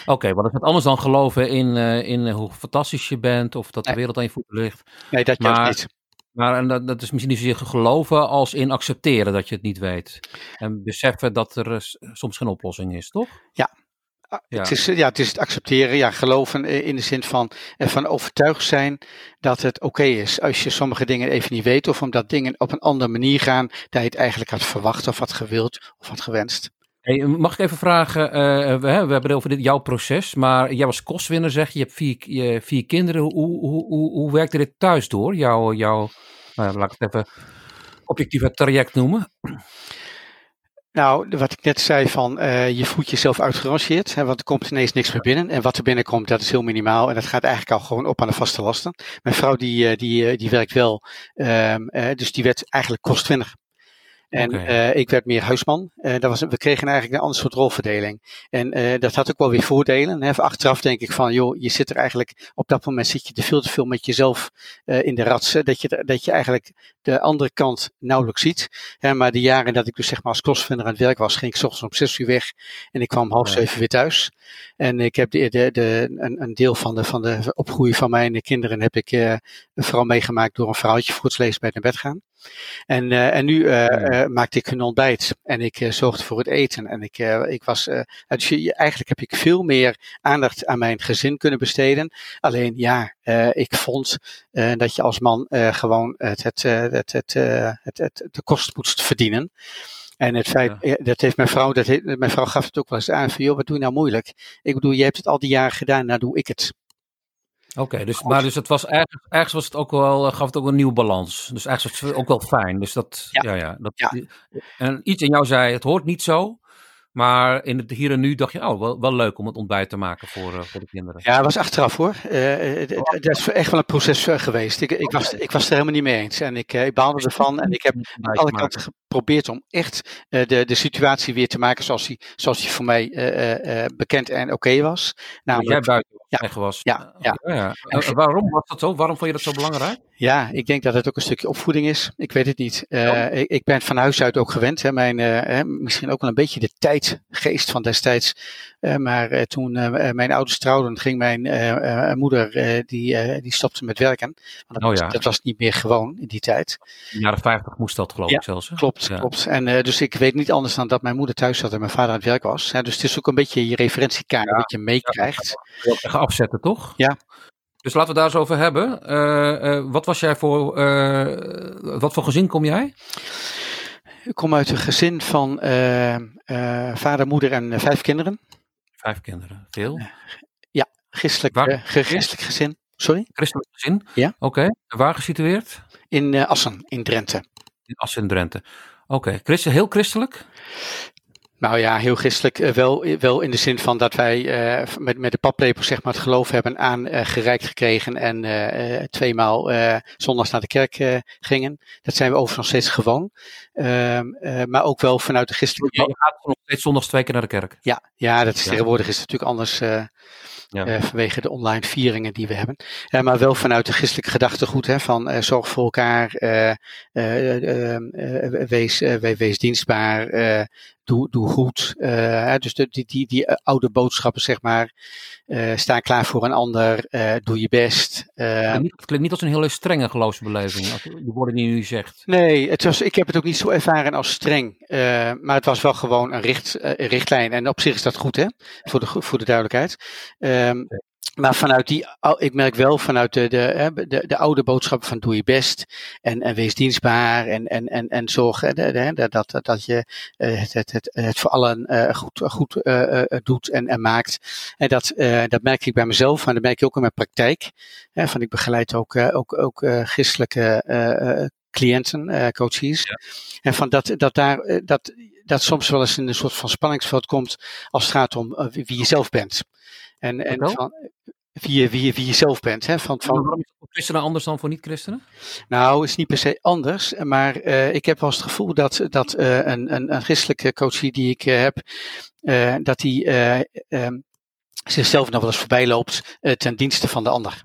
Oké, okay, wat is het anders dan geloven in, in hoe fantastisch je bent of dat de wereld aan je voeten ligt? Nee, dat maar, niet. Maar en dat, dat is misschien niet zozeer geloven als in accepteren dat je het niet weet. En beseffen dat er soms geen oplossing is, toch? Ja, ja. Het, is, ja, het is het accepteren, ja, geloven in de zin van ervan overtuigd zijn dat het oké is. Als je sommige dingen even niet weet of omdat dingen op een andere manier gaan, dat je het eigenlijk had verwacht of had gewild of had gewenst. Hey, mag ik even vragen, uh, we, we, hebben het over dit, jouw proces, maar jij was kostwinner zeg je, je hebt vier, je, vier kinderen. Hoe, hoe, hoe, hoe werkte dit thuis door, jouw, jouw nou, laat ik het even objectieve traject noemen? Nou, wat ik net zei van uh, je voelt jezelf uitgerangeerd, want er komt ineens niks meer binnen. En wat er binnenkomt, dat is heel minimaal en dat gaat eigenlijk al gewoon op aan de vaste lasten. Mijn vrouw die, uh, die, uh, die werkt wel, um, dus die werd eigenlijk kostwinner. En okay. uh, ik werd meer huisman. Uh, dat was, we kregen eigenlijk een ander soort rolverdeling. En uh, dat had ook wel weer voordelen. Hè. Achteraf denk ik van, joh, je zit er eigenlijk, op dat moment zit je te veel te veel met jezelf in de ratsen. Dat je, dat je eigenlijk de andere kant nauwelijks ziet. Hè. Maar de jaren dat ik dus zeg maar als crossfinder aan het werk was, ging ik s ochtends om zes uur weg. En ik kwam half zeven weer thuis. En ik heb de, de, de, een, een deel van de, van de opgroei van mijn kinderen heb ik vooral meegemaakt door een vrouwtje voor het lezen bij naar bed gaan. En, uh, en nu uh, uh, maakte ik hun ontbijt en ik zorgde voor het eten. En ik, ik was, dus je, eigenlijk heb ik veel meer aandacht aan mijn gezin kunnen besteden. Alleen ja, ik vond dat je als man gewoon het, het, het, het, het, het, de kost moest verdienen. En het feit, ja. dat heeft mijn vrouw, dat heeft, mijn vrouw gaf het ook wel eens aan van, joh, wat doe je nou moeilijk? Ik bedoel, je hebt het al die jaren gedaan, nou doe ik het. Oké, dus, maar dus het was ergens, ergens was het ook wel, gaf het ook een nieuwe balans. Dus ergens was het ook wel fijn. Dus dat, ja, ja, ja dat, ja. En iets in jou zei, het hoort niet zo. Maar in het hier en nu dacht je, oh, wel, wel leuk om het ontbijt te maken voor, uh, voor de kinderen. Ja, het was achteraf hoor. Uh, dat is echt wel een proces geweest. Ik, ik, was, ik was het er helemaal niet mee eens. En ik, ik baalde ervan. En ik heb aan alle kanten geprobeerd om echt de, de situatie weer te maken zoals die, zoals die voor mij bekend en oké okay was. Namelijk, jij buiten ja. Ja, ja. ja. En waarom was dat zo? Waarom vond je dat zo belangrijk? Ja, ik denk dat het ook een stukje opvoeding is. Ik weet het niet. Uh, ik, ik, ben van huis uit ook gewend. Hè, mijn, uh, misschien ook wel een beetje de tijdgeest van destijds. Uh, maar toen mijn ouders trouwden, ging mijn moeder, die, die stopte met werken. Want dat, oh, ja. dat was niet meer gewoon in die tijd. In de jaren 50 moest dat geloof ja, ik zelfs. Hè? Klopt, klopt. En dus ik weet niet anders dan dat mijn moeder thuis zat en mijn vader aan het werk was. Hè, dus het is ook een beetje je referentiekaart wat je meekrijgt. Ja, afzetten, toch? Ja. Dus laten we daar eens over hebben. Uh, uh, wat was jij voor, uh, wat voor gezin kom jij? Ik kom uit een gezin van vader, moeder en vijf kinderen. Vijf kinderen, veel? ja, christelijk, waar, christelijk gezin. Sorry? Christelijk gezin? Ja. Oké, okay. waar gesitueerd? In Assen, in Drenthe. In Assen, in Drenthe. Oké, okay. heel christelijk? Nou ja, heel christelijk uh, wel, wel in de zin van dat wij uh, met, met de paplepel zeg maar het geloof hebben aangereikt uh, gekregen en uh, tweemaal zondags naar de kerk gingen. Dat zijn we overigens nog steeds gewoon. Ehm, maar ook wel vanuit de christelijke... Je gaat nog steeds zondags twee keer naar de kerk? Ja, ja dat is ja. tegenwoordig is het natuurlijk anders ja. Vanwege de online vieringen die we hebben. Maar wel vanuit de christelijke gedachtegoed hè, van zorg voor elkaar, wees, wees dienstbaar, doe, doe goed. dus de, die, die, die oude boodschappen, zeg maar, sta klaar voor een ander, doe je best. het klinkt niet als een hele strenge geloofsbeleving, die woorden die u zegt. Nee, het was, ik heb het ook niet zo ervaren als streng, maar het was wel gewoon een, richt, een richtlijn. En op zich is dat goed, hè, voor de, voor de duidelijkheid. Um, maar vanuit die, ik merk wel vanuit de, de, de, de oude boodschappen van doe je best en, en wees dienstbaar en, en, en, en zorg dat, dat, dat je het, het, het, het voor allen uh, goed, goed uh, doet en, en maakt. En dat, uh, dat merk ik bij mezelf, maar dat merk ik ook in mijn praktijk. Hè, van ik begeleid ook, ook, ook christelijke cliënten, coaches. Ja. En van dat, dat daar, dat, dat soms wel eens in een soort van spanningsveld komt als het gaat om wie je zelf bent. En, en van, wie, je, wie, wie je zelf bent. Hè? Van, van, waarom is het voor christenen anders dan voor niet-christenen? Nou, is niet per se anders. Maar uh, ik heb wel eens het gevoel dat, dat uh, een, een, een christelijke coach die ik uh, heb, dat die um, zichzelf nog wel eens voorbij loopt ten dienste van de ander.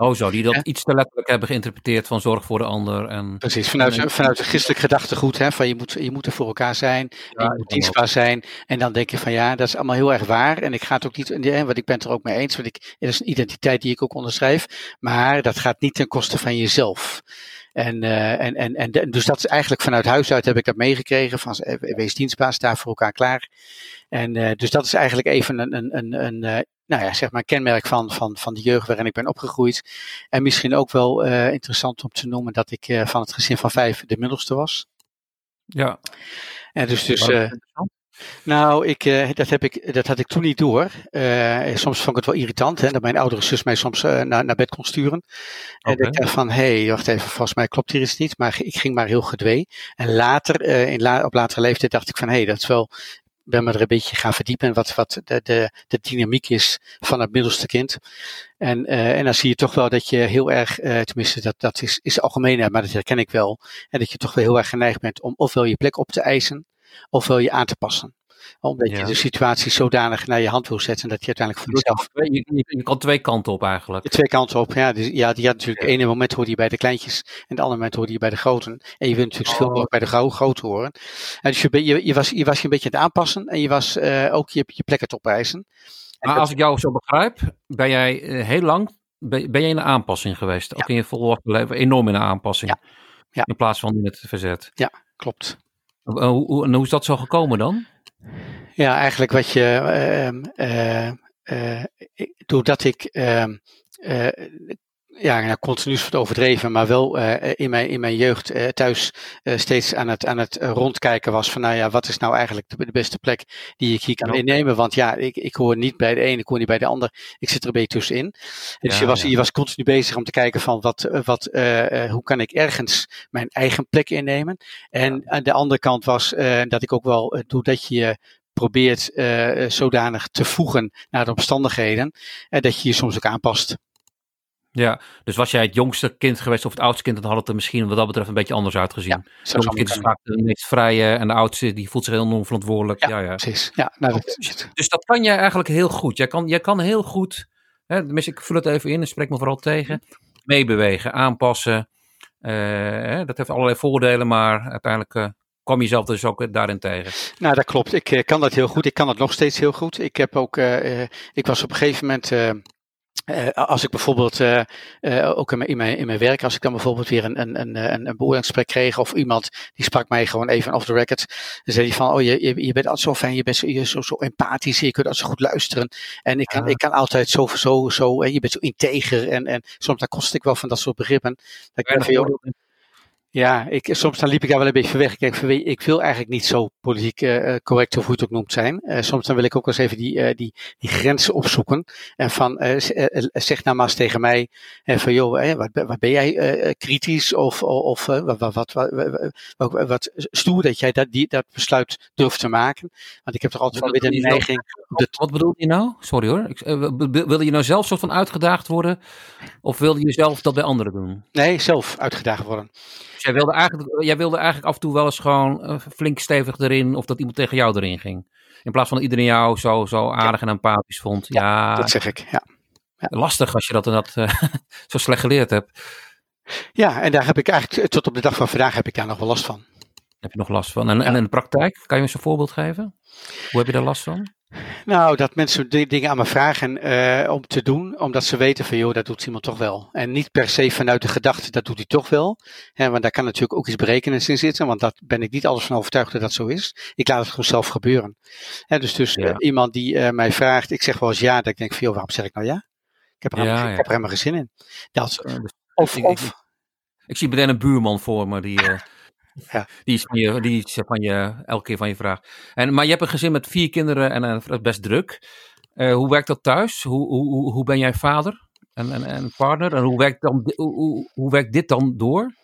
Oh zo, die dat iets te letterlijk hebben geïnterpreteerd van zorg voor de ander. En, Precies, vanuit, en, vanuit een christelijk gedachtegoed, hè, van je moet, je moet er voor elkaar zijn, Ja, je moet dienstbaar zijn. En dan denk je van ja, dat is allemaal heel erg waar. En ik ga het ook niet, en want ik ben het er ook mee eens, want ik, het is een identiteit die ik ook onderschrijf. Maar dat gaat niet ten koste van jezelf. En, uh, en, en, en dus dat is eigenlijk vanuit huis uit heb ik dat meegekregen. Van eh, wees dienstbaar, sta voor elkaar klaar. En uh, dus dat is eigenlijk even een, een, een, een uh, nou ja, zeg maar kenmerk van, van, van de jeugd waarin ik ben opgegroeid. En misschien ook wel interessant om te noemen dat ik van het gezin van vijf de middelste was. Ja. En dus, dus nou, ik, uh, dat, heb ik, dat had ik toen niet door. Uh, soms vond ik het wel irritant, hè, dat mijn oudere zus mij soms uh, naar, naar bed kon sturen. Okay. En ik dacht van, hé, hey, wacht even, volgens mij klopt hier iets niet. Maar ik ging maar heel gedwee. En later, in la, op latere leeftijd, dacht ik van, hé, hey, dat is wel ben me er een beetje gaan verdiepen wat, wat de, de, de dynamiek is van het middelste kind. En, en dan zie je toch wel dat je heel erg, tenminste dat, dat is, is algemeen, maar dat herken ik wel. En dat je toch wel heel erg geneigd bent om ofwel je plek op te eisen, ofwel je aan te passen omdat ja. je de situatie zodanig naar je hand wil zetten dat je uiteindelijk voor jezelf. Je, je, je kan twee kanten op eigenlijk. Twee kanten op, ja. Dus, ja die had natuurlijk, het ene moment hoorde je bij de kleintjes en het andere moment hoorde je bij de groten. En je wil natuurlijk oh. veel meer bij de gro grote horen. En dus je, je, je, was, je was je een beetje aan het aanpassen en je was uh, ook je, je plek het opeisen. Maar als ik jou zo begrijp, ben jij uh, heel lang ben, ben jij in een aanpassing geweest? Ook in je volwassen leven, enorm in een aanpassing. Ja. Ja. In plaats van in het verzet. Ja, klopt. Uh, hoe, en hoe is dat zo gekomen dan? Ja, eigenlijk wat je. Uh, uh, doordat ik. Ja, nou, continu is het overdreven, maar wel in, mijn, in mijn jeugd thuis steeds aan het, aan het rondkijken was van, nou ja, wat is nou eigenlijk de, de beste plek die ik hier kan ja. innemen? Want ja, ik, ik hoor niet bij de ene, ik hoor niet bij de ander, ik zit er een beetje tussenin. Dus ja, je, was, ja. je was continu bezig om te kijken van, wat, wat, hoe kan ik ergens mijn eigen plek innemen? En aan de andere kant was dat ik ook wel, doordat je probeert zodanig te voegen naar de omstandigheden, en dat je je soms ook aanpast. Ja, dus was jij het jongste kind geweest of het oudste kind, dan had het er misschien wat dat betreft een beetje anders uitgezien. Ja, het kind is vaak de meest vrije en de oudste die voelt zich heel onverantwoordelijk. Ja, ja, ja. precies. Ja, nou, dat, dus dat kan jij eigenlijk heel goed. Jij kan, jij kan heel goed, hè, tenminste ik vul het even in en spreek me vooral tegen, meebewegen, aanpassen. Uh, dat heeft allerlei voordelen, maar uiteindelijk uh, kwam jezelf dus ook daarin tegen. Nou, dat klopt. Ik uh, kan dat heel goed. Ik kan het nog steeds heel goed. Ik heb ook, ik was op een gegeven moment. Uh, als ik bijvoorbeeld, uh, uh, ook in mijn, in, mijn, in mijn werk, als ik dan bijvoorbeeld weer een, een, een, een beoordelingsgesprek kreeg, of iemand die sprak mij gewoon even off the record, dan zei hij van, oh, je, je, je bent altijd zo fijn, je bent zo, je zo, zo empathisch, je kunt altijd zo goed luisteren. En ik kan, ik kan altijd zo, zo, zo, je bent zo integer. En, en soms dan kost ik wel van dat soort begrippen. Dat ik ja, ja, ik, soms dan liep ik daar wel een beetje weg. Ik denk van, ik wil eigenlijk niet zo politiek uh, correct of hoe het ook noemt zijn. Uh, soms dan wil ik ook eens even die, uh, die, die grenzen opzoeken. En van, zeg nou maar eens tegen mij, van joh, wat, wat ben jij kritisch of, of wat, wat, wat, wat, wat, stoer dat jij dat, die, dat besluit durft te maken. Want ik heb toch altijd wel weer de neiging... Wat, wat bedoel je nou? Sorry hoor. Ik, wilde je nou zelf soort van uitgedaagd worden? Of wilde je zelf dat bij anderen doen? Nee, zelf uitgedaagd worden. Dus jij wilde, eigenlijk, jij wilde eigenlijk af en toe wel eens gewoon uh, flink stevig erin, of dat iemand tegen jou erin ging. In plaats van dat iedereen jou zo, zo aardig en empathisch vond. Ja, ja, dat zeg ik, ja. ja. Lastig als je dat, dat uh, zo slecht geleerd hebt. Ja, en daar heb ik eigenlijk, tot op de dag van vandaag heb ik daar nog wel last van. Heb je nog last van? En, en in de praktijk, kan je eens een voorbeeld geven? Hoe heb je daar last van? Nou, dat mensen dingen aan me vragen uh, om te doen, omdat ze weten van, joh, dat doet iemand toch wel. En niet per se vanuit de gedachte, dat doet hij toch wel. Hè, want daar kan natuurlijk ook iets berekenends in zitten, want daar ben ik niet alles van overtuigd dat dat zo is. Ik laat het gewoon zelf gebeuren. Hè, dus dus ja. uh, iemand die uh, mij vraagt, ik zeg wel eens ja, dat ik denk van, joh, waarom zeg ik nou ja? Ik heb er, ja, helemaal, ja. Ik heb er helemaal geen zin in. Dat, of, ik, of, ik, ik, zie meteen een buurman voor me die... Ja. Die is van je, die is van je, elke keer van je vraag. En, maar je hebt een gezin met vier kinderen en dat is best druk. Uh, hoe werkt dat thuis? Hoe, hoe, hoe ben jij vader en, en, en partner? En hoe werkt, dan, hoe, hoe, hoe werkt dit dan door?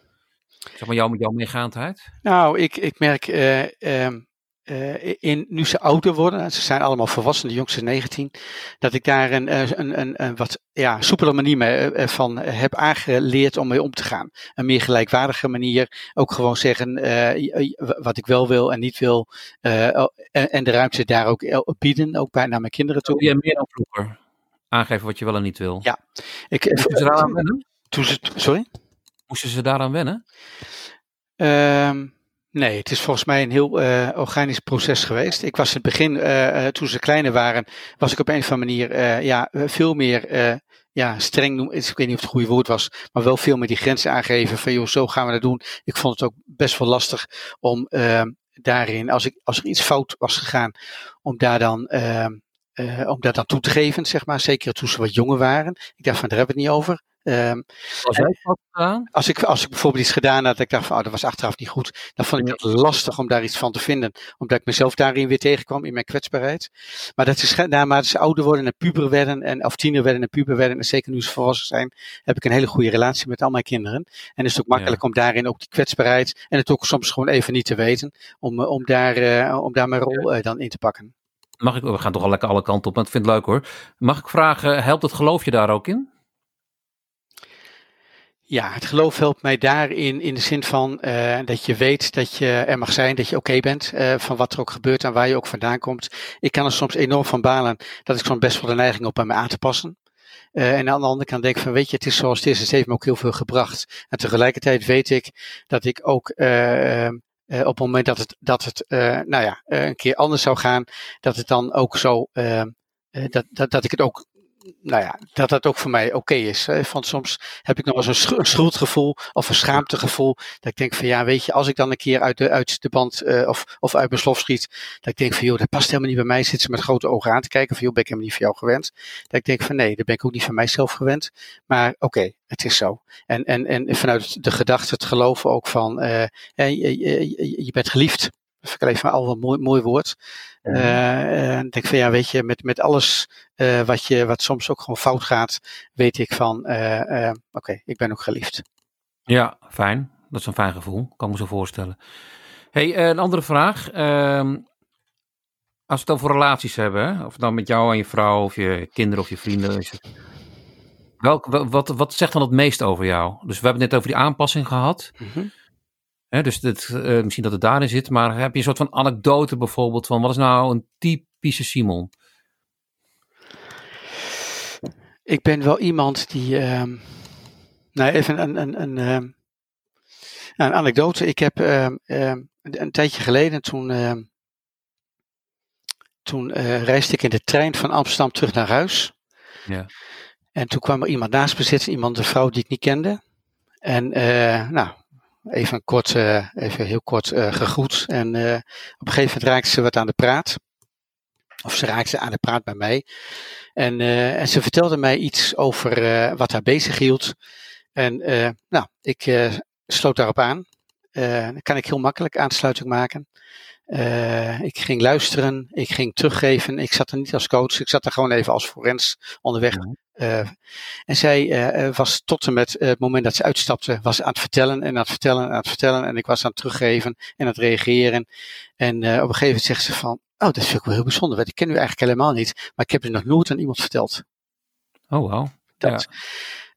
Zeg maar jouw, jouw meegaandheid? Nou, ik, ik merk uh, um, uh, in, nu ze ouder worden, ze zijn allemaal volwassen, de jongste 19, dat ik daar een, een, een, een wat ja, soepele manier mee, uh, van heb aangeleerd om mee om te gaan. Een meer gelijkwaardige manier. Ook gewoon zeggen uh, wat ik wel wil en niet wil. en, en, de ruimte daar ook bieden, ook bij naar mijn kinderen toe. Je meer dan vroeger? aangeven wat je wel en niet wil. Ja. Ik, Moesten ze daaraan wennen? toen ze, sorry? Moesten ze daaraan wennen? Ehm, nee, het is volgens mij een heel eh, organisch proces geweest. Ik was in het begin, eh, eh, toen ze kleiner waren, was ik op een of andere manier ja, veel meer ja, streng, ik weet niet of het goede woord was, maar wel veel meer die grenzen aangeven van joh, zo gaan we dat doen. Ik vond het ook best wel lastig om ehm, daarin, als, ik, als er iets fout was gegaan, om daar dan... ehm, eh, om dat dan toe te geven, zeg maar. Zeker toen ze wat jonger waren. Ik dacht van, daar hebben we het niet over. Ehm, als, ik, als ik bijvoorbeeld iets gedaan had, dat ik dacht van, oh, dat was achteraf niet goed. Dan vond ik het lastig om daar iets van te vinden. Omdat ik mezelf daarin weer tegenkwam, in mijn kwetsbaarheid. Maar dat is, ge- naarmate ze ouder worden en puber werden, en, of tiener werden en puber werden, en zeker nu ze volwassen zijn, heb ik een hele goede relatie met al mijn kinderen. En is het ook makkelijk om daarin ook die kwetsbaarheid, en het ook soms gewoon even niet te weten, om, eh, om, daar, eh, om daar mijn rol eh, dan in te pakken. Mag ik, we gaan toch al lekker alle kanten op, maar ik vind het leuk hoor. Mag ik vragen, helpt het geloof je daar ook in? Ja, het geloof helpt mij daarin in de zin van eh, dat je weet dat je er mag zijn, dat je oké bent eh, van wat er ook gebeurt en waar je ook vandaan komt. Ik kan er soms enorm van balen dat ik soms best wel de neiging op bij me aan te passen. Eh, en aan de andere kant denk ik van, weet je, het is zoals het is, het heeft me ook heel veel gebracht. En tegelijkertijd weet ik dat ik ook eh, op het moment dat het, dat het eh, nou ja, een keer anders zou gaan, dat het dan ook zo, dat, dat, dat ik het ook nou ja, dat dat ook voor mij oké is. Hè. Van soms heb ik nog eens een sch- een schuldgevoel of een schaamtegevoel. Dat ik denk van ja, weet je, als ik dan een keer uit de, uit de band eh, of, of uit mijn slof schiet. Dat ik denk van joh, dat past helemaal niet bij mij. Zit ze met grote ogen aan te kijken van joh, ben ik helemaal niet van jou gewend. Dat ik denk van nee, dat ben ik ook niet van mijzelf gewend. Maar oké, het is zo. En, en, en vanuit de gedachte, het geloven ook van eh, eh, je bent geliefd. Ik alleen maar al een mooi, mooi woord. Eh, en ik denk van ja, weet je, met, met alles eh, wat, je, wat soms ook gewoon fout gaat, weet ik van eh, oké, ik ben ook geliefd. Ja, fijn. Dat is een fijn gevoel, kan ik me zo voorstellen. hey, een andere vraag. Ehm, als we het over relaties hebben, of dan met jou en je vrouw, of je kinderen of je vrienden. Welk, wa- wat, wat zegt dan het meest over jou? Dus we hebben het net over die aanpassing gehad. Mhm. Hè, dus dit, eh, misschien dat het daarin zit, maar heb je een soort van anekdote bijvoorbeeld van wat is nou een typische Simon? Ik ben wel iemand die. nou, even een, een, een, ehm, een anekdote. Ik heb ehm, een, tijdje geleden, toen, toen eh, reisde ik in de trein van Amsterdam terug naar huis. Ja. En toen kwam er iemand naast me zitten, iemand, een vrouw die ik niet kende. En eh, nou, even, kort, eh, even heel kort eh, gegroet. En eh, op een gegeven moment raakte ze wat aan de praat. Of ze raakte aan de praat bij mij. En, en ze vertelde mij iets over wat haar bezig hield. En nou, ik sloot daarop aan. Dan kan ik heel makkelijk aansluiting maken. Ik ging luisteren, ik ging teruggeven. Ik zat er niet als coach, ik zat er gewoon even als forens onderweg. Eh, en zij eh, eh, was tot en met het moment dat ze uitstapte, was aan het vertellen en aan het vertellen en aan het vertellen. En ik was aan het teruggeven en aan het reageren. En op een gegeven moment zegt ze van, oh, dat vind ik wel heel bijzonder. want Ik ken u eigenlijk helemaal niet, maar ik heb het nog nooit aan iemand verteld. Oh, wauw. Dat.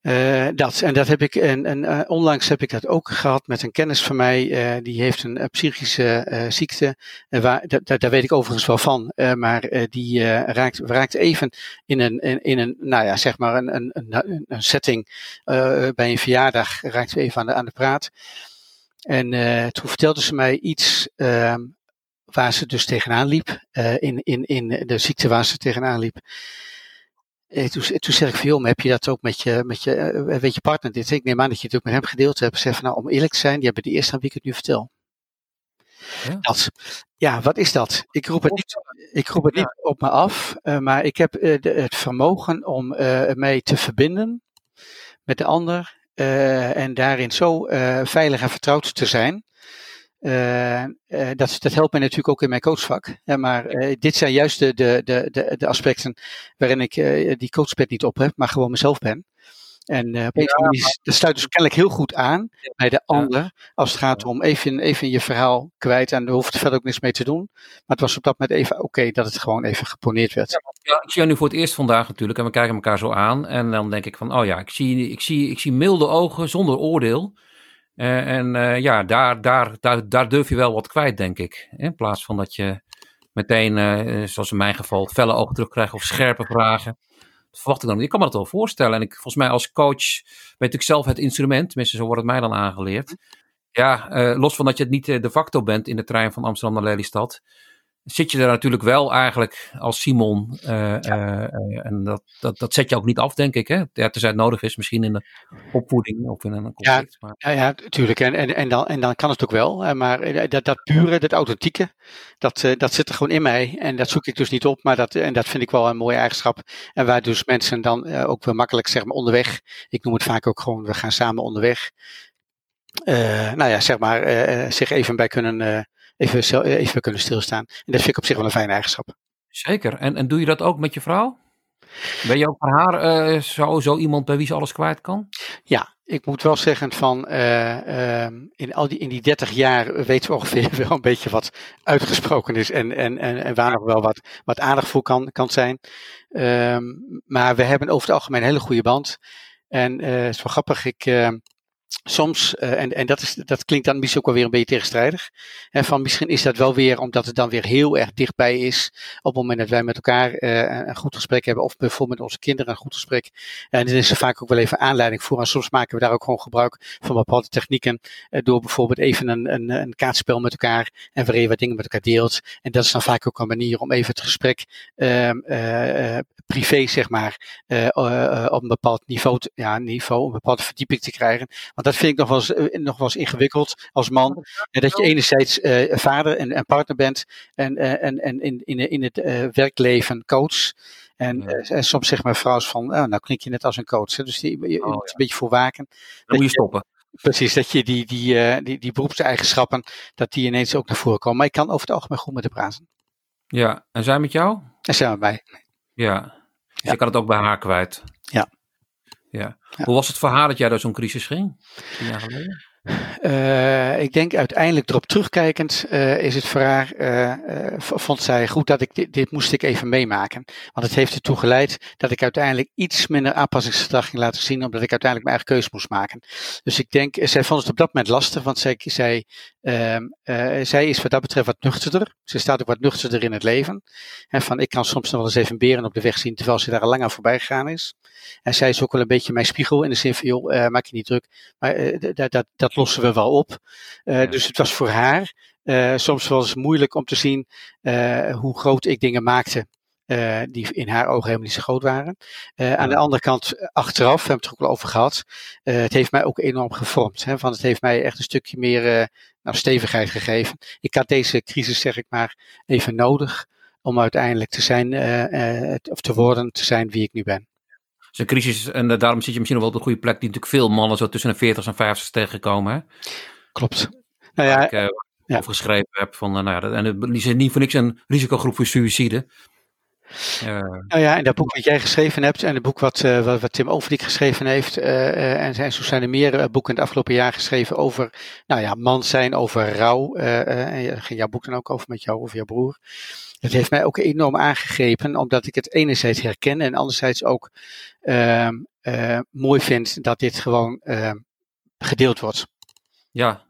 Eh, dat. En dat heb ik, en, eh, onlangs heb ik dat ook gehad met een kennis van mij, eh, die heeft een, psychische ziekte, waar, da- da- daar weet ik overigens wel van, maar die raakt, raakt even in een, in, een, nou ja, zeg maar een, een, een, setting bij een verjaardag, raakt even aan de, aan de praat. En toen vertelde ze mij iets ehm, waar ze dus tegenaan liep, in, in, in de ziekte waar ze tegenaan liep. Eh, toen, toen zeg ik van, joh, maar heb je dat ook met je, met je, eh, weet je partner dit? Ik neem aan dat je het ook met hem gedeeld hebt. Zeg van, nou, om eerlijk te zijn, jij bent de eerste aan wie ik het nu vertel. Ja. Dat, ja, wat is dat? Ik roep het niet, ik roep het niet op me af, eh, maar ik heb eh, de, het vermogen om eh, mij te verbinden met de ander eh, en daarin zo eh, veilig en vertrouwd te zijn. Eh, eh, dat, dat helpt mij natuurlijk ook in mijn coachvak. Ja, maar eh, dit zijn juist de, de, de, aspecten waarin ik die coachpet niet op heb, maar gewoon mezelf ben. En andere manier, dat sluit dus kennelijk heel goed aan bij de ander. Als het gaat om even, even je verhaal kwijt. En er hoeft verder ook niks mee te doen. Maar het was op dat moment even oké dat het gewoon even geponeerd werd. Ja, ik zie jou nu voor het eerst vandaag natuurlijk en we kijken elkaar zo aan. En dan denk ik van, oh ja, ik zie, ik zie, ik zie milde ogen zonder oordeel. Eh, en eh, ja, daar, daar, daar, daar durf je wel wat kwijt, denk ik. In plaats van dat je meteen, eh, zoals in mijn geval, felle ogen terugkrijgt of scherpe vragen. verwacht ik dan. Ik kan me dat wel voorstellen. En ik, volgens mij als coach weet ik zelf het instrument. Tenminste, zo wordt het mij dan aangeleerd. Ja, uh, los van dat je het niet de facto bent in de trein van Amsterdam naar Lelystad zit je er natuurlijk wel eigenlijk als Simon. Uh, uh, en dat, dat, dat zet je ook niet af, denk ik. Hè? Ja, tenzij het nodig is, misschien in de opvoeding of in een conflict. Ja, maar... ja, ja, natuurlijk. En, en, en, dan, en dan kan het ook wel. Maar dat, dat pure, dat authentieke, dat, dat zit er gewoon in mij. En dat zoek ik dus niet op. Maar dat, en dat vind ik wel een mooie eigenschap. En waar dus mensen dan ook wel makkelijk zeg maar onderweg. Ik noem het vaak ook gewoon, we gaan samen onderweg. nou ja, zeg maar, zich even bij kunnen even, even kunnen stilstaan. En dat vind ik op zich wel een fijne eigenschap. Zeker. En, en doe je dat ook met je vrouw? Ben je ook voor haar uh, zo, zo iemand bij wie ze alles kwijt kan? Ja, ik moet wel zeggen van uh, in, al die, in die 30 jaar weten we ongeveer wel een beetje wat uitgesproken is en, en, en, en waar nog wel wat, wat aandacht voor kan, kan zijn. Um, maar we hebben over het algemeen een hele goede band. En het is wel grappig, ik, soms, uh, en, en dat, is, dat klinkt dan misschien ook wel weer een beetje tegenstrijdig. En van misschien is dat wel weer omdat het dan weer heel erg dichtbij is. Op het moment dat wij met elkaar uh, een goed gesprek hebben. Of bijvoorbeeld met onze kinderen een goed gesprek. En dan is er vaak ook wel even aanleiding voor. En soms maken we daar ook gewoon gebruik van bepaalde technieken. Uh, door bijvoorbeeld even een, een, een kaartspel met elkaar. En waarin je wat dingen met elkaar deelt. En dat is dan vaak ook een manier om even het gesprek privé, zeg maar, op een bepaald niveau, ja, niveau, een bepaalde verdieping te krijgen. Want dat vind ik nog wel eens, eh, nog wel eens ingewikkeld als man. En dat je enerzijds uh, vader en, en, partner bent en, uh, en, en in, in, in het uh, werkleven coach. En, en, soms zegt mijn vrouw van, oh, nou klink je net als een coach. Hè? Dus die, je, oh, moet een beetje voor waken. Dan moet je stoppen. Precies, dat je die, die, die, die beroepseigenschappen, dat die ineens ook naar voren komen. Maar ik kan over het algemeen goed met de praten. Ja, en zij met jou? En zij met mij. Ja, dus ja. je kan het ook bij haar kwijt. Ja. Ja. Hoe was het voor haar dat jij door zo'n crisis ging? Tien jaar geleden? Uh, ik denk uiteindelijk erop terugkijkend uh, is het voor haar, uh, vond zij goed dat ik dit, dit, moest ik even meemaken. Want het heeft ertoe geleid dat ik uiteindelijk iets minder aanpassingsgedrag ging laten zien, omdat ik uiteindelijk mijn eigen keuze moest maken. Dus ik denk, zij vond het op dat moment lastig, want zij, zij, ehm, zij is wat dat betreft wat nuchterder. Ze staat ook wat nuchterder in het leven. En van, ik kan soms nog wel eens even beren op de weg zien, terwijl ze daar al lang aan voorbij gegaan is. En zij is ook wel een beetje mijn spiegel in de zin van, joh, maak je niet druk. Maar dat, dat, dat lossen we wel op. Uh, Dus het was voor haar uh, soms wel eens moeilijk om te zien uh, hoe groot ik dingen maakte. Uh, die in haar ogen helemaal niet zo groot waren. Uh, aan de andere kant, achteraf, we hebben het er ook wel over gehad. Uh, het heeft mij ook enorm gevormd. Hè, want het heeft mij echt een stukje meer nou, stevigheid gegeven. Ik had deze crisis, zeg ik maar, even nodig. Om uiteindelijk te zijn, of te worden, te zijn wie ik nu ben is een crisis en uh, daarom zit je misschien nog wel op de goede plek die natuurlijk veel mannen zo tussen de 40 en 50 tegenkomen. Hè? Klopt. Nou ja, ik uh, ja. over geschreven heb van, uh, nou ja, en die zijn niet voor niks een risicogroep voor suïcide. nou ja, en dat boek wat jij geschreven hebt en het boek wat, wat, wat, Tim Overdiek geschreven heeft, en, en zo zijn er meer boeken in het afgelopen jaar geschreven over, nou ja, man zijn, over rouw. en ging jouw boek dan ook over met jou of jouw broer. Het heeft mij ook enorm aangegrepen, omdat ik het enerzijds herken en anderzijds ook mooi vind dat dit gewoon uh, gedeeld wordt. Ja.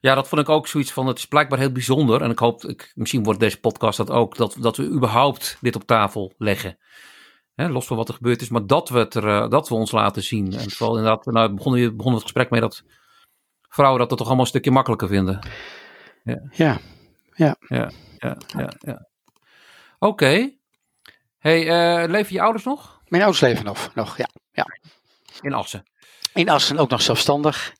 ja, dat vond ik ook zoiets van, het is blijkbaar heel bijzonder. En ik hoop, ik, misschien wordt deze podcast dat ook, dat, dat we überhaupt dit op tafel leggen. Hè, los van wat er gebeurd is, maar dat we, het er, eh, dat we ons laten zien. En vooral inderdaad, nou, begonnen, begonnen het gesprek mee dat vrouwen dat toch allemaal een stukje makkelijker vinden. Ja, ja. Ja, ja, ja, ja. ja. Oké. Okay. Hey, uh, leven je ouders nog? Mijn ouders leven nog, nog ja. ja. In Assen? In Assen, ook nog zelfstandig.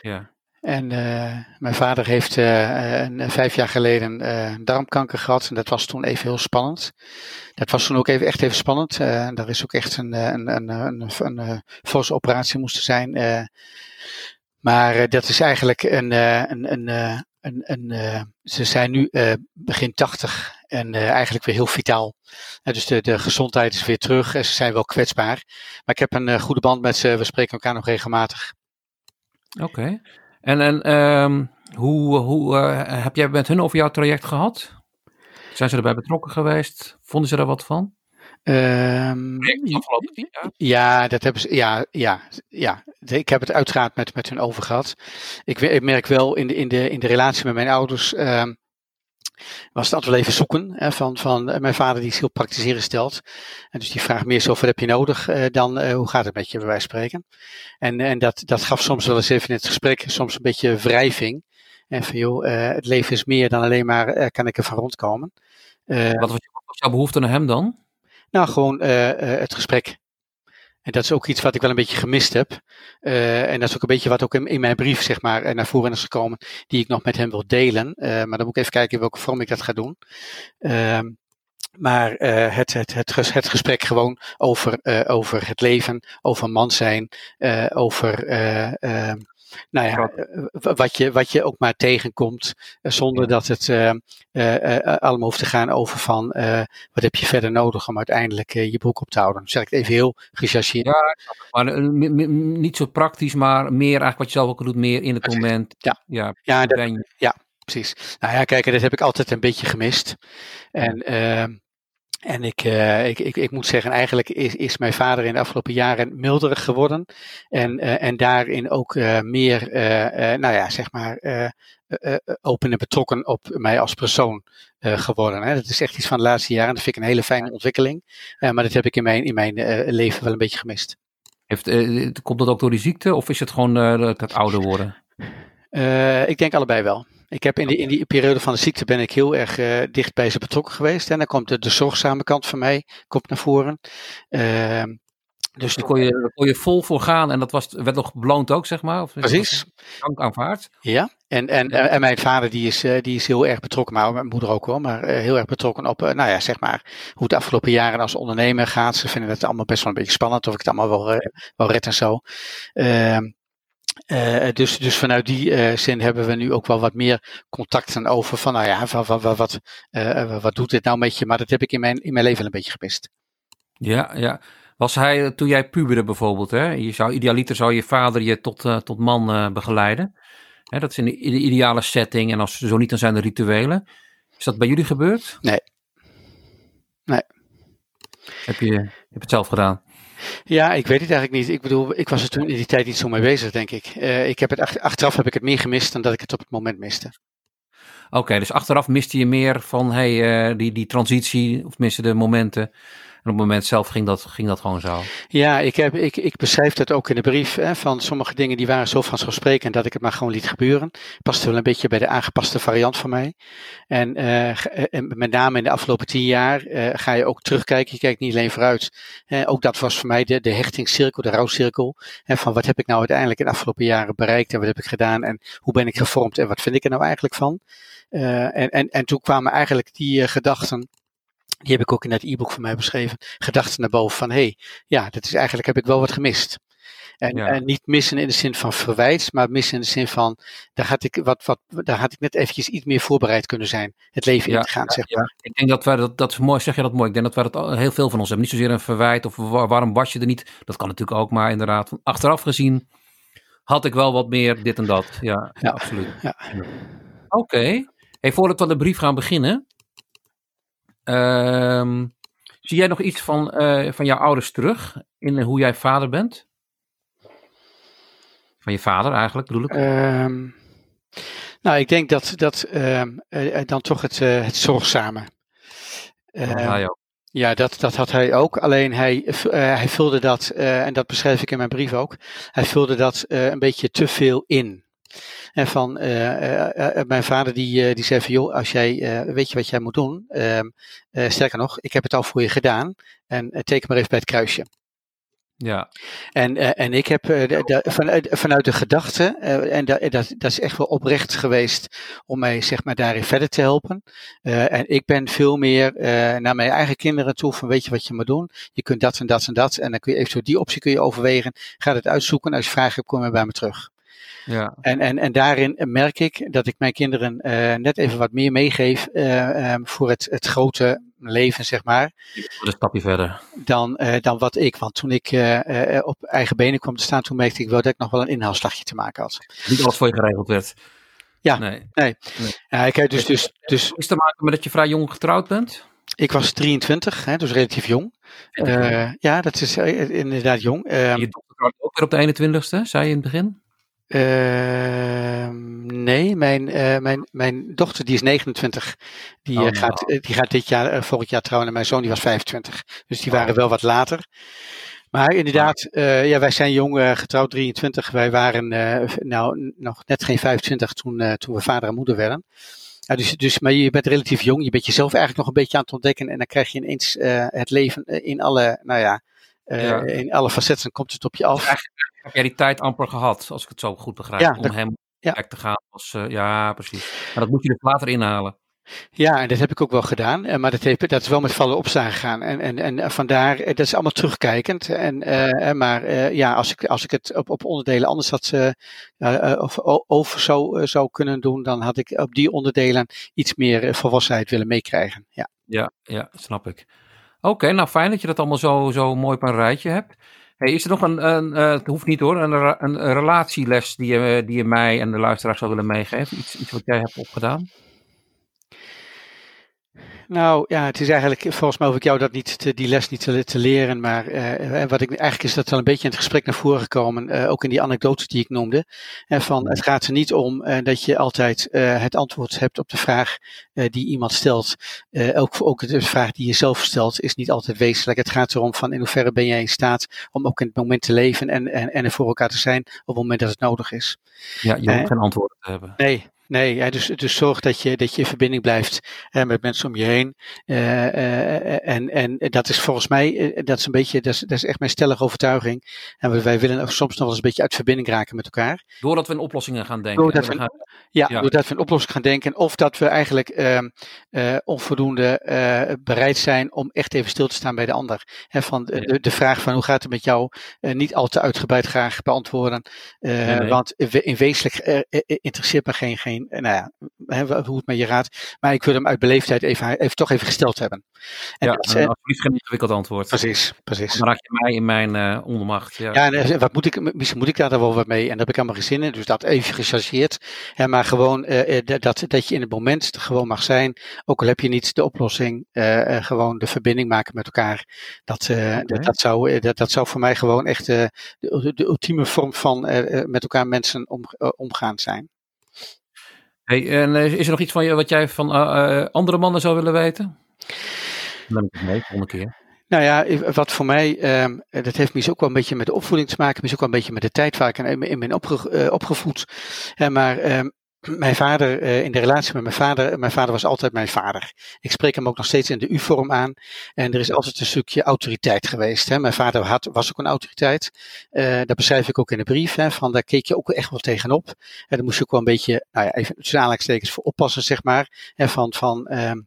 Ja. En uh, mijn vader heeft uh, een, vijf jaar geleden uh, darmkanker gehad. En dat was toen even heel spannend. Dat was toen ook even, echt even spannend. Uh, daar is ook echt een, een, een, een, een, forse operatie moesten zijn. maar dat is eigenlijk een, een, een, een, een, ze zijn nu begin 80 en uh, eigenlijk weer heel vitaal. dus de, de gezondheid is weer terug en ze zijn wel kwetsbaar. Maar ik heb een goede band met ze, we spreken elkaar nog regelmatig. Oké. En, en um, hoe, hoe heb jij met hun over jouw traject gehad? Zijn ze erbij betrokken geweest? Vonden ze er wat van? Um, ja, dat hebben ze. Ja, ja, ja. Ik heb het uiteraard met, met hun over gehad. Ik, ik merk wel in de, in, de, in de relatie met mijn ouders. Um, was het altijd wel even zoeken hè, van, van eh, mijn vader die is heel praktisch ingesteld. En dus die vraagt meer zo, wat heb je nodig eh, dan eh, hoe gaat het met je bij wijze van spreken. En, en dat, dat gaf soms wel eens even in het gesprek soms een beetje wrijving. En van joh, eh, het leven is meer dan alleen maar eh, kan ik er van rondkomen. Eh, Wat was, jouw behoefte naar hem dan? nou, gewoon eh, eh, het gesprek. En dat is ook iets wat ik wel een beetje gemist heb. Eh, en dat is ook een beetje wat ook in, mijn brief zeg maar, eh, naar voren is gekomen, die ik nog met hem wil delen. Eh, maar dan moet ik even kijken in welke vorm ik dat ga doen. Ehm, maar het, het, het, het gesprek gewoon over, over het leven, over man zijn, over eh, ehm, nou ja, eh, w- wat, je, wat je ook maar tegenkomt, eh, zonder Ja. dat het eh, eh, eh, allemaal hoeft te gaan over van eh, wat heb je verder nodig om uiteindelijk eh, je broek op te houden. Dan zeg ik het even heel gechargeerd. Ja, Maar eh, niet zo praktisch, maar meer eigenlijk wat je zelf ook doet, meer in het moment. Ja. ja Ja, dat, je- precies. Nou ja, kijk, dat heb ik altijd een beetje gemist. En, ehm, en ik, eh, ik, ik, ik moet zeggen, eigenlijk is, is mijn vader in de afgelopen jaren milderig geworden. En, eh, en daarin ook eh, meer, nou ja, zeg maar, open en betrokken op mij als persoon geworden. Hè. Dat is echt iets van de laatste jaren. Dat vind ik een hele fijne ontwikkeling. Maar dat heb ik in mijn, in mijn leven wel een beetje gemist. heeft, komt dat ook door die ziekte of is het gewoon dat het ouder worden? Ik denk allebei wel. Ik heb in die, in die periode van de ziekte ben ik heel erg eh, dicht bij ze betrokken geweest. En dan komt de, de zorgzame kant van mij komt naar voren. Ehm, dus Daar kon je, daar kon je vol voor gaan en dat was, werd nog beloond ook, zeg maar? Of precies. Dank aanvaard. Ja, en, en, Ja. en mijn vader die is, eh, die is heel erg betrokken, maar mijn moeder ook wel, maar eh, heel erg betrokken op, eh, nou ja, zeg maar, hoe het de afgelopen jaren als ondernemer gaat. Ze vinden het allemaal best wel een beetje spannend of ik het allemaal wel, eh, wel red en zo. Ehm, eh, dus, dus vanuit die eh, zin hebben we nu ook wel wat meer contacten over van, nou ja, wat, wat, eh, wat doet dit nou met je? Maar dat heb ik in mijn, in mijn leven een beetje gemist. Ja, ja. Was hij, toen jij puberde bijvoorbeeld, hè? Je zou, idealiter zou je vader je tot, tot man begeleiden. Hè, dat is in de, in de ideale setting en als zo niet, dan zijn er rituelen. Is dat bij jullie gebeurd? Nee. Nee. Heb je, heb je het zelf gedaan? Ja, ik weet het eigenlijk niet. Ik bedoel, ik was er toen in die tijd niet zo mee bezig, denk ik. Eh, ik heb het ach- achteraf heb ik het meer gemist dan dat ik het op het moment miste. Oké, dus achteraf miste je meer van hey, eh, die, die transitie, of tenminste de momenten. Op het moment zelf ging dat, ging dat gewoon zo. Ja, ik, heb, ik, ik beschrijf dat ook in de brief. Hè, van sommige dingen die waren zo vanzelfsprekend dat ik het maar gewoon liet gebeuren. Paste wel een beetje bij de aangepaste variant van mij. En, eh, eh, en met name in de afgelopen tien jaar eh, ga je ook terugkijken. Je kijkt niet alleen vooruit. Ook dat was voor mij de, de hechtingscirkel, de rouwcirkel. Hè, van wat heb ik nou uiteindelijk in de afgelopen jaren bereikt en wat heb ik gedaan en hoe ben ik gevormd en wat vind ik er nou eigenlijk van. En, en, en toen kwamen eigenlijk die gedachten die heb ik ook in dat e-book van mij beschreven, gedachten naar boven van, hé, hey, ja, dat is eigenlijk, heb ik wel wat gemist. En, Ja. en niet missen in de zin van verwijt, maar missen in de zin van, daar had ik, wat, wat, daar had ik net eventjes iets meer voorbereid kunnen zijn, het leven in te gaan, zeg maar. Ik denk dat wij dat, dat is mooi, zeg je dat mooi. Ik denk dat wij dat heel veel van ons hebben. Niet zozeer een verwijt of wa- waarom was je er niet. Dat kan natuurlijk ook, maar inderdaad, achteraf gezien had ik wel wat meer dit en dat. Ja, absoluut. Ja. Oké. Hey, voordat we de brief gaan beginnen. Ehm, zie jij nog iets van, eh, van jouw ouders terug in hoe jij vader bent? Van je vader eigenlijk, bedoel ik. Ehm, nou, ik denk dat, dat ehm, eh, eh, dan toch het, het zorgzame. Ook. Ja, dat, dat had hij ook. Alleen hij, hij vulde dat, en dat beschrijf ik in mijn brief ook, hij vulde dat een beetje te veel in. En van, eh, eh, eh, mijn vader die, eh, die zei van, joh, als jij, eh, weet je wat jij moet doen? Ehm, eh, sterker nog, ik heb het al voor je gedaan. En teken maar even bij het kruisje. Ja, En, eh, en ik heb eh, vanuit, vanuit de gedachte, eh, en da- dat, dat is echt wel oprecht geweest om mij zeg maar daarin verder te helpen. Eh, en ik ben veel meer eh, naar mijn eigen kinderen toe van weet je wat je moet doen. Je kunt dat en dat en dat. En dan kun je eventueel die optie kun je overwegen. Ga het uitzoeken. Als je vragen hebt, kom je bij me terug. Ja. En, en, en daarin merk ik dat ik mijn kinderen eh, net even wat meer meegeef eh, eh, voor het, het grote leven, zeg maar Een stapje verder. dan, eh, dan wat ik. Want toen ik op eigen benen kwam te staan, toen merkte ik wel dat ik nog wel een inhaalslagje te maken had. Niet alles voor je geregeld werd. Ja. Nee. Ja, ik heb dus, dus, dus Is te maken met dat je vrij jong getrouwd bent? ik was 23, hè, dus relatief jong. Ja, dat is inderdaad jong. Ehm, je dochter trouwt ook weer op de 21ste, zei je in het begin? Ehm, nee, mijn, eh, mijn, mijn dochter die is 29. Die, Oh, eh, gaat, nou. eh, die gaat dit jaar, volgend jaar trouwen. En mijn zoon die was 25. Dus die Oh. waren wel wat later. Maar inderdaad, eh, ja, wij zijn jong getrouwd, 23. Wij waren nou, nog net geen 25 toen, toen we vader en moeder werden. Ja, dus, dus, maar je bent relatief jong. Je bent jezelf eigenlijk nog een beetje aan het ontdekken. En dan krijg je ineens het leven in alle, nou ja, Ja. in alle facetten komt het op je af. Heb jij die tijd amper gehad, als ik het zo goed begrijp, Ja, om dat- hem ja. te gaan? Als, eh, ja, precies. Maar dat moet je er later inhalen. Ja, en dat heb ik ook wel gedaan. eh, Maar dat, heeft, dat is wel met vallen opstaan gegaan. En, en, en eh, vandaar, eh, dat is allemaal terugkijkend. En, eh, eh, maar eh, ja, als ik, als ik het op, op onderdelen anders had eh, eh, eh, of over zou, eh, zou kunnen doen, dan had ik op die onderdelen iets meer eh, volwassenheid willen meekrijgen. Ja. Ja, ja, snap ik. Oké, nou fijn dat je dat allemaal zo, zo mooi op een rijtje hebt. Hey, is er nog een, een eh, het hoeft niet hoor, een, re- een relatieles die je, die je mij en de luisteraar zou willen meegeven? Iets, iets wat jij hebt opgedaan? Nou ja, het is eigenlijk, volgens mij hoef ik jou dat niet te, die les niet te, te leren, maar eh, wat ik, eigenlijk is dat wel een beetje in het gesprek naar voren gekomen, eh, ook in die anekdotes die ik noemde. En van, het gaat er niet om eh, dat je altijd eh, het antwoord hebt op de vraag eh, die iemand stelt. Eh, ook, ook de vraag die je zelf stelt is niet altijd wezenlijk. Het gaat erom van in hoeverre ben jij in staat om ook in het moment te leven en, en, en er voor elkaar te zijn op het moment dat het nodig is. Ja, je hoeft geen antwoorden te hebben. Nee, nee ja, dus, dus zorg dat je, dat je in verbinding blijft hè, met mensen om je heen. Eh, eh, en, en dat is volgens mij, eh, dat is een beetje, dat is, dat is echt mijn stellige overtuiging. En wij- willen soms nog wel eens een beetje uit verbinding raken met elkaar. Doordat we in oplossingen gaan denken. Doordat we gaan- Ja, Ja. doordat we een oplossing gaan denken. Of dat we eigenlijk ehm, eh, onvoldoende eh, bereid zijn om echt even stil te staan bij de ander. Hè, van de, de, vraag van hoe gaat het met jou eh, niet al te uitgebreid graag beantwoorden. Eh, Nee, nee. Want in wezenlijk eh, eh, interesseert me geen, geen eh, nou ja, hoe het met je gaat. Maar ik wil hem uit beleefdheid even, even toch even gesteld hebben. En ja, dat is, en eh, alsjeblieft geen ingewikkeld antwoord. precies, precies. Dan raak je mij in mijn eh, ondermacht. Ja. Ja, en wat moet ik, misschien moet ik daar dan wel wat mee. En daar heb ik helemaal geen zin in. Dus dat even gechargeerd. Hè, maar gewoon dat, dat je in het moment er gewoon mag zijn. Ook al heb je niet de oplossing. gewoon de verbinding maken met elkaar. Dat, dat, dat, zou, dat, dat zou voor mij gewoon echt de, de ultieme vorm van met elkaar mensen om, omgaan zijn. Hey, en eh, is er nog iets van je wat jij van eh, eh, andere mannen zou willen weten? Dan ik mee, volgende keer. Nou ja, wat voor mij, ehm, eh, dat heeft misschien ook wel een beetje met de opvoeding te maken, misschien ook wel een beetje met de tijd waar ik in, ben opge, opgevoed. Maar ehm, mijn vader, eh, in de relatie met mijn vader, mijn vader was altijd mijn vader. Ik spreek hem ook nog steeds in de U-vorm aan. En er is altijd een stukje autoriteit geweest. Hè. Mijn vader had, was ook een autoriteit. Eh, dat beschrijf ik ook in de brief. Hè, van daar keek je ook echt wel tegenop. En daar moest je ook wel een beetje, nou ja, even tussen aanhalingstekens voor oppassen, zeg maar. Van, van ehm,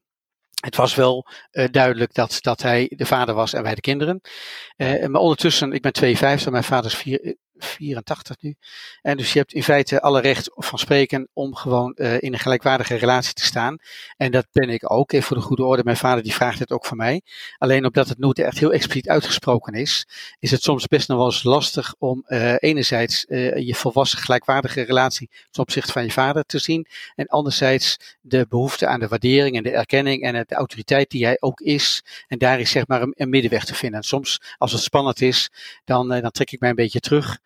het was wel eh, duidelijk dat, dat hij de vader was en wij de kinderen. Maar ondertussen, ik ben 52, mijn vader is vier- eh, 84 nu. En dus je hebt in feite alle recht van spreken om gewoon eh, in een gelijkwaardige relatie te staan. En dat ben ik ook, even voor de goede orde. Mijn vader die vraagt het ook van mij. Alleen omdat het nooit echt heel expliciet uitgesproken is, is het soms best nog wel eens lastig om eh, enerzijds eh, je volwassen gelijkwaardige relatie ten opzichte van je vader te zien. En anderzijds de behoefte aan de waardering en de erkenning en de autoriteit die hij ook is. En daar is zeg maar een, een middenweg te vinden. En soms, als het spannend is, dan, eh, dan trek ik mij een beetje terug.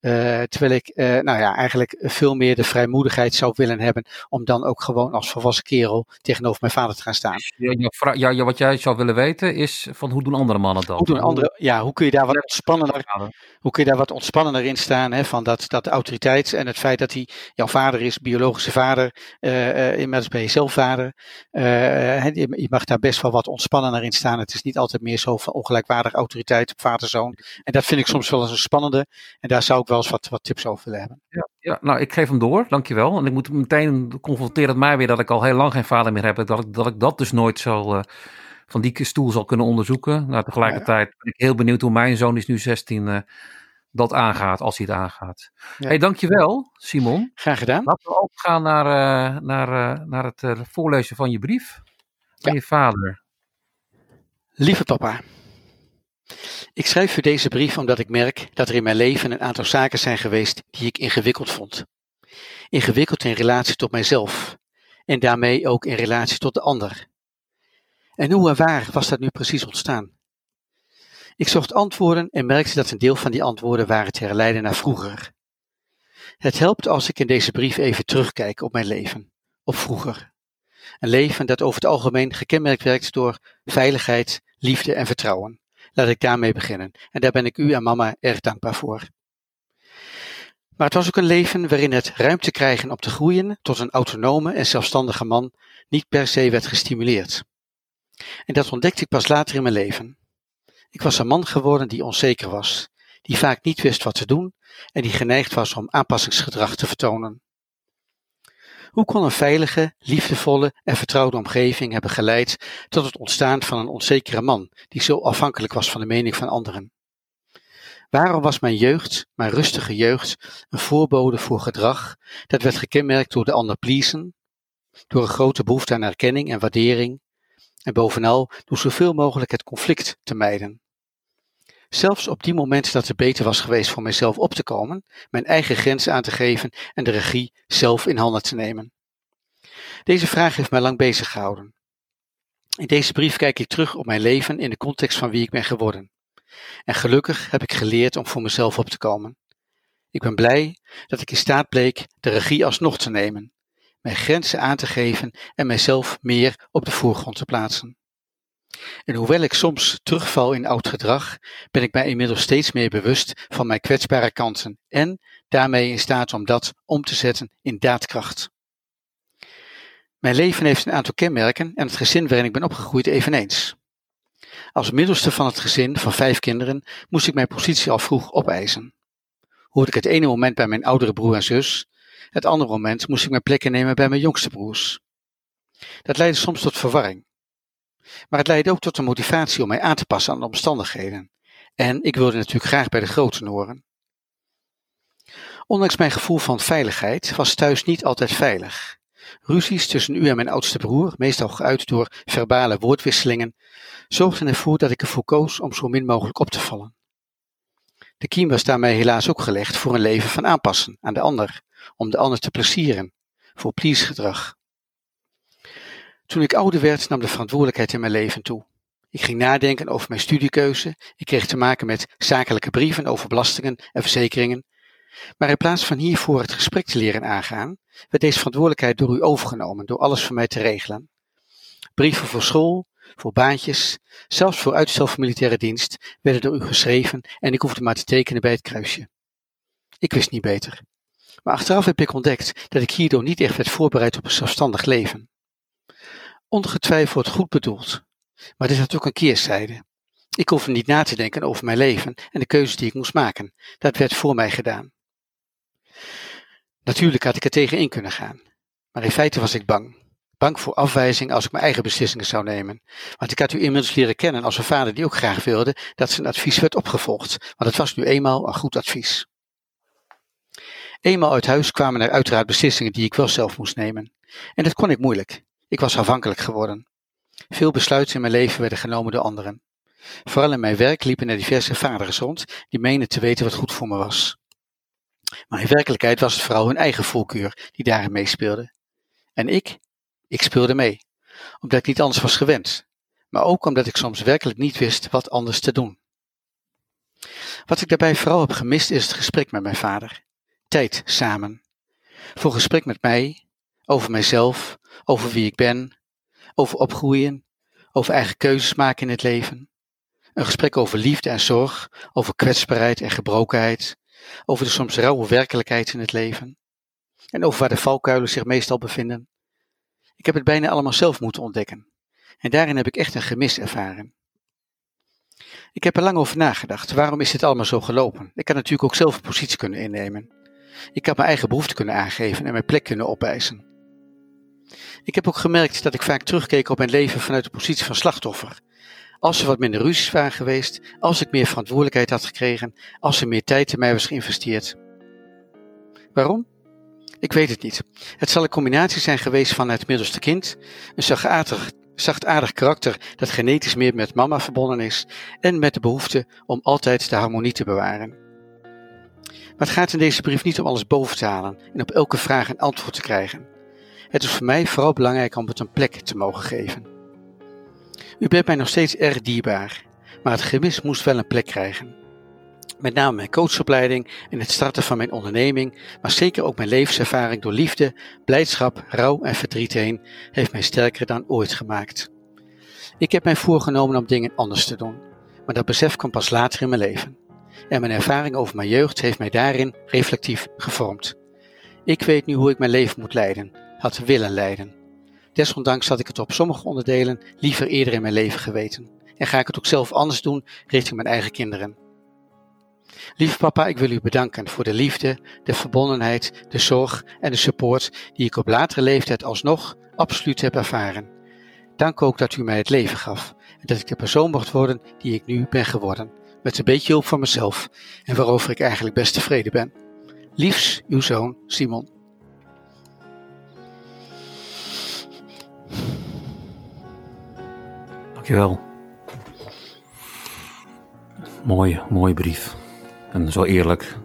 Eh, terwijl ik, eh, nou ja, eigenlijk veel meer de vrijmoedigheid zou willen hebben om dan ook gewoon als volwassen kerel tegenover mijn vader te gaan staan. Ja, ja, ja, wat jij zou willen weten is van hoe doen andere mannen dat? Hoe doen andere, ja, hoe kun je daar wat ontspannender, hoe kun je daar wat ontspannender in staan, hè, van dat, dat de autoriteit en het feit dat hij jouw vader is, biologische vader, eh, inmiddels ben je zelf vader. Je, je mag daar best wel wat ontspannender in staan. Het is niet altijd meer zo van ongelijkwaardige autoriteit op vader-zoon. En dat vind ik soms wel eens een spannende. En daar zou ik wel eens wat, wat tips over willen hebben. Ja, nou, ik geef hem door, dankjewel. En ik moet meteen confronteren het mij weer dat ik al heel lang geen vader meer heb. Dat ik dat, ik dat dus nooit zal, eh, van die stoel zal kunnen onderzoeken. Nou, tegelijkertijd ben ik heel benieuwd hoe mijn zoon, is nu 16, eh, dat aangaat, als hij het aangaat. Ja. hey, dankjewel, Simon. Graag gedaan. Laten we overgaan naar, eh, naar, naar het voorlezen van je brief. Van je vader. Lieve papa, ik schrijf u deze brief omdat ik merk dat er in mijn leven een aantal zaken zijn geweest die ik ingewikkeld vond. Ingewikkeld in relatie tot mijzelf en daarmee ook in relatie tot de ander. En hoe en waar was dat nu precies ontstaan? Ik zocht antwoorden en merkte dat een deel van die antwoorden waren te herleiden naar vroeger. Het helpt als ik in deze brief even terugkijk op mijn leven, op vroeger. Een leven dat over het algemeen gekenmerkt werkt door veiligheid, liefde en vertrouwen. Laat ik daarmee beginnen. En daar ben ik u en mama erg dankbaar voor. Maar het was ook een leven waarin het ruimte krijgen om te groeien tot een autonome en zelfstandige man niet per se werd gestimuleerd. En dat ontdekte ik pas later in mijn leven. Ik was een man geworden die onzeker was, die vaak niet wist wat te doen en die geneigd was om aanpassingsgedrag te vertonen. Hoe kon een veilige, liefdevolle en vertrouwde omgeving hebben geleid tot het ontstaan van een onzekere man die zo afhankelijk was van de mening van anderen? Waarom was mijn jeugd, mijn rustige jeugd, een voorbode voor gedrag dat werd gekenmerkt door de ander pleasen, door een grote behoefte aan erkenning en waardering, en bovenal door zoveel mogelijk het conflict te mijden? Zelfs op die momenten dat het beter was geweest voor mijzelf op te komen, mijn eigen grenzen aan te geven en de regie zelf in handen te nemen. Deze vraag heeft mij lang bezig gehouden. In deze brief kijk ik terug op mijn leven in de context van wie ik ben geworden. En gelukkig heb ik geleerd om voor mezelf op te komen. Ik ben blij dat ik in staat bleek de regie alsnog te nemen, mijn grenzen aan te geven en mijzelf meer op de voorgrond te plaatsen. En hoewel ik soms terugval in oud gedrag, ben ik mij inmiddels steeds meer bewust van mijn kwetsbare kanten en daarmee in staat om dat om te zetten in daadkracht. Mijn leven heeft een aantal kenmerken en het gezin waarin ik ben opgegroeid eveneens. Als middelste van het gezin van vijf kinderen moest ik mijn positie al vroeg opeisen. Hoorde ik het ene moment bij mijn oudere broer en zus, het andere moment moest ik mijn plek innemen bij mijn jongste broers. Dat leidde soms tot verwarring. Maar het leidde ook tot de motivatie om mij aan te passen aan de omstandigheden. En ik wilde natuurlijk graag bij de groten horen. Ondanks mijn gevoel van veiligheid was thuis niet altijd veilig. Ruzies tussen u en mijn oudste broer, meestal geuit door verbale woordwisselingen, zorgden ervoor dat ik ervoor koos om zo min mogelijk op te vallen. De kiem was daarmee helaas ook gelegd voor een leven van aanpassen aan de ander, om de ander te plezieren, voor please-gedrag. Toen ik ouder werd, nam de verantwoordelijkheid in mijn leven toe. Ik ging nadenken over mijn studiekeuze. Ik kreeg te maken met zakelijke brieven over belastingen en verzekeringen. Maar in plaats van hiervoor het gesprek te leren aangaan, werd deze verantwoordelijkheid door u overgenomen, door alles voor mij te regelen. Brieven voor school, voor baantjes, zelfs voor uitstel van militaire dienst werden door u geschreven en ik hoefde maar te tekenen bij het kruisje. Ik wist niet beter. Maar achteraf heb ik ontdekt dat ik hierdoor niet echt werd voorbereid op een zelfstandig leven. Ongetwijfeld goed bedoeld, maar dit had ook een keerzijde. Ik hoefde niet na te denken over mijn leven en de keuzes die ik moest maken. Dat werd voor mij gedaan. Natuurlijk had ik er tegen in kunnen gaan, maar in feite was ik bang. Bang voor afwijzing als ik mijn eigen beslissingen zou nemen. Want ik had u inmiddels leren kennen als een vader die ook graag wilde dat zijn advies werd opgevolgd, want het was nu eenmaal een goed advies. Eenmaal uit huis kwamen er uiteraard beslissingen die ik wel zelf moest nemen. En dat kon ik moeilijk. Ik was afhankelijk geworden. Veel besluiten in mijn leven werden genomen door anderen. Vooral in mijn werk liepen er diverse vaders rond die meenden te weten wat goed voor me was. Maar in werkelijkheid was het vooral hun eigen voorkeur die daarin meespeelde. En ik, ik speelde mee, omdat ik niet anders was gewend, maar ook omdat ik soms werkelijk niet wist wat anders te doen. Wat ik daarbij vooral heb gemist is het gesprek met mijn vader. Tijd samen. Voor gesprek met mij, over mijzelf, over wie ik ben, over opgroeien, over eigen keuzes maken in het leven. Een gesprek over liefde en zorg, over kwetsbaarheid en gebrokenheid, over de soms rauwe werkelijkheid in het leven en over waar de valkuilen zich meestal bevinden. Ik heb het bijna allemaal zelf moeten ontdekken en daarin heb ik echt een gemis ervaren. Ik heb er lang over nagedacht. Waarom is dit allemaal zo gelopen? Ik had natuurlijk ook zelf een positie kunnen innemen. Ik had mijn eigen behoeften kunnen aangeven en mijn plek kunnen opeisen. Ik heb ook gemerkt dat ik vaak terugkeek op mijn leven vanuit de positie van slachtoffer. Als er wat minder ruzies waren geweest, als ik meer verantwoordelijkheid had gekregen, als er meer tijd in mij was geïnvesteerd. Waarom? Ik weet het niet. Het zal een combinatie zijn geweest van het middelste kind, een zachtaardig, zachtaardig karakter dat genetisch meer met mama verbonden is, en met de behoefte om altijd de harmonie te bewaren. Maar het gaat in deze brief niet om alles boven te halen en op elke vraag een antwoord te krijgen. Het is voor mij vooral belangrijk om het een plek te mogen geven. U bent mij nog steeds erg dierbaar, maar het gemis moest wel een plek krijgen. Met name mijn coachopleiding en het starten van mijn onderneming, maar zeker ook mijn levenservaring door liefde, blijdschap, rouw en verdriet heen, heeft mij sterker dan ooit gemaakt. Ik heb mij voorgenomen om dingen anders te doen, maar dat besef kwam pas later in mijn leven. En mijn ervaring over mijn jeugd heeft mij daarin reflectief gevormd. Ik weet nu hoe ik mijn leven moet leiden, had willen leiden. Desondanks had ik het op sommige onderdelen liever eerder in mijn leven geweten. En ga ik het ook zelf anders doen richting mijn eigen kinderen. Lieve papa, ik wil u bedanken voor de liefde, de verbondenheid, de zorg en de support die ik op latere leeftijd alsnog absoluut heb ervaren. Dank ook dat u mij het leven gaf en dat ik de persoon mocht worden die ik nu ben geworden, met een beetje hulp van mezelf en waarover ik eigenlijk best tevreden ben. Liefs, uw zoon Simon. Dankjewel. Mooie, mooie brief. En zo eerlijk.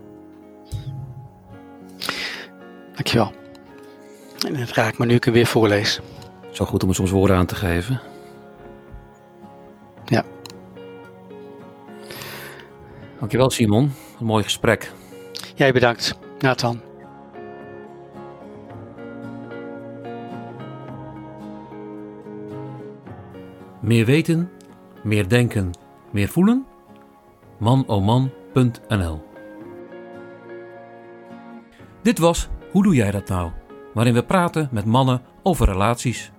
Dankjewel. En het raakt me nu ik hem weer voorlees. Zo goed om er soms woorden aan te geven. Ja. Dankjewel Simon. Een mooi gesprek. Jij bedankt, Nathan. Meer weten, meer denken, meer voelen? manoman.nl Dit was Hoe doe jij dat nou? Waarin we praten met mannen over relaties.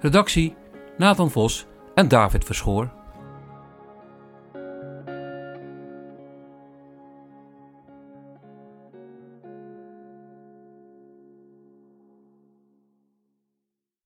Redactie Nathan Vos en David Verschoor.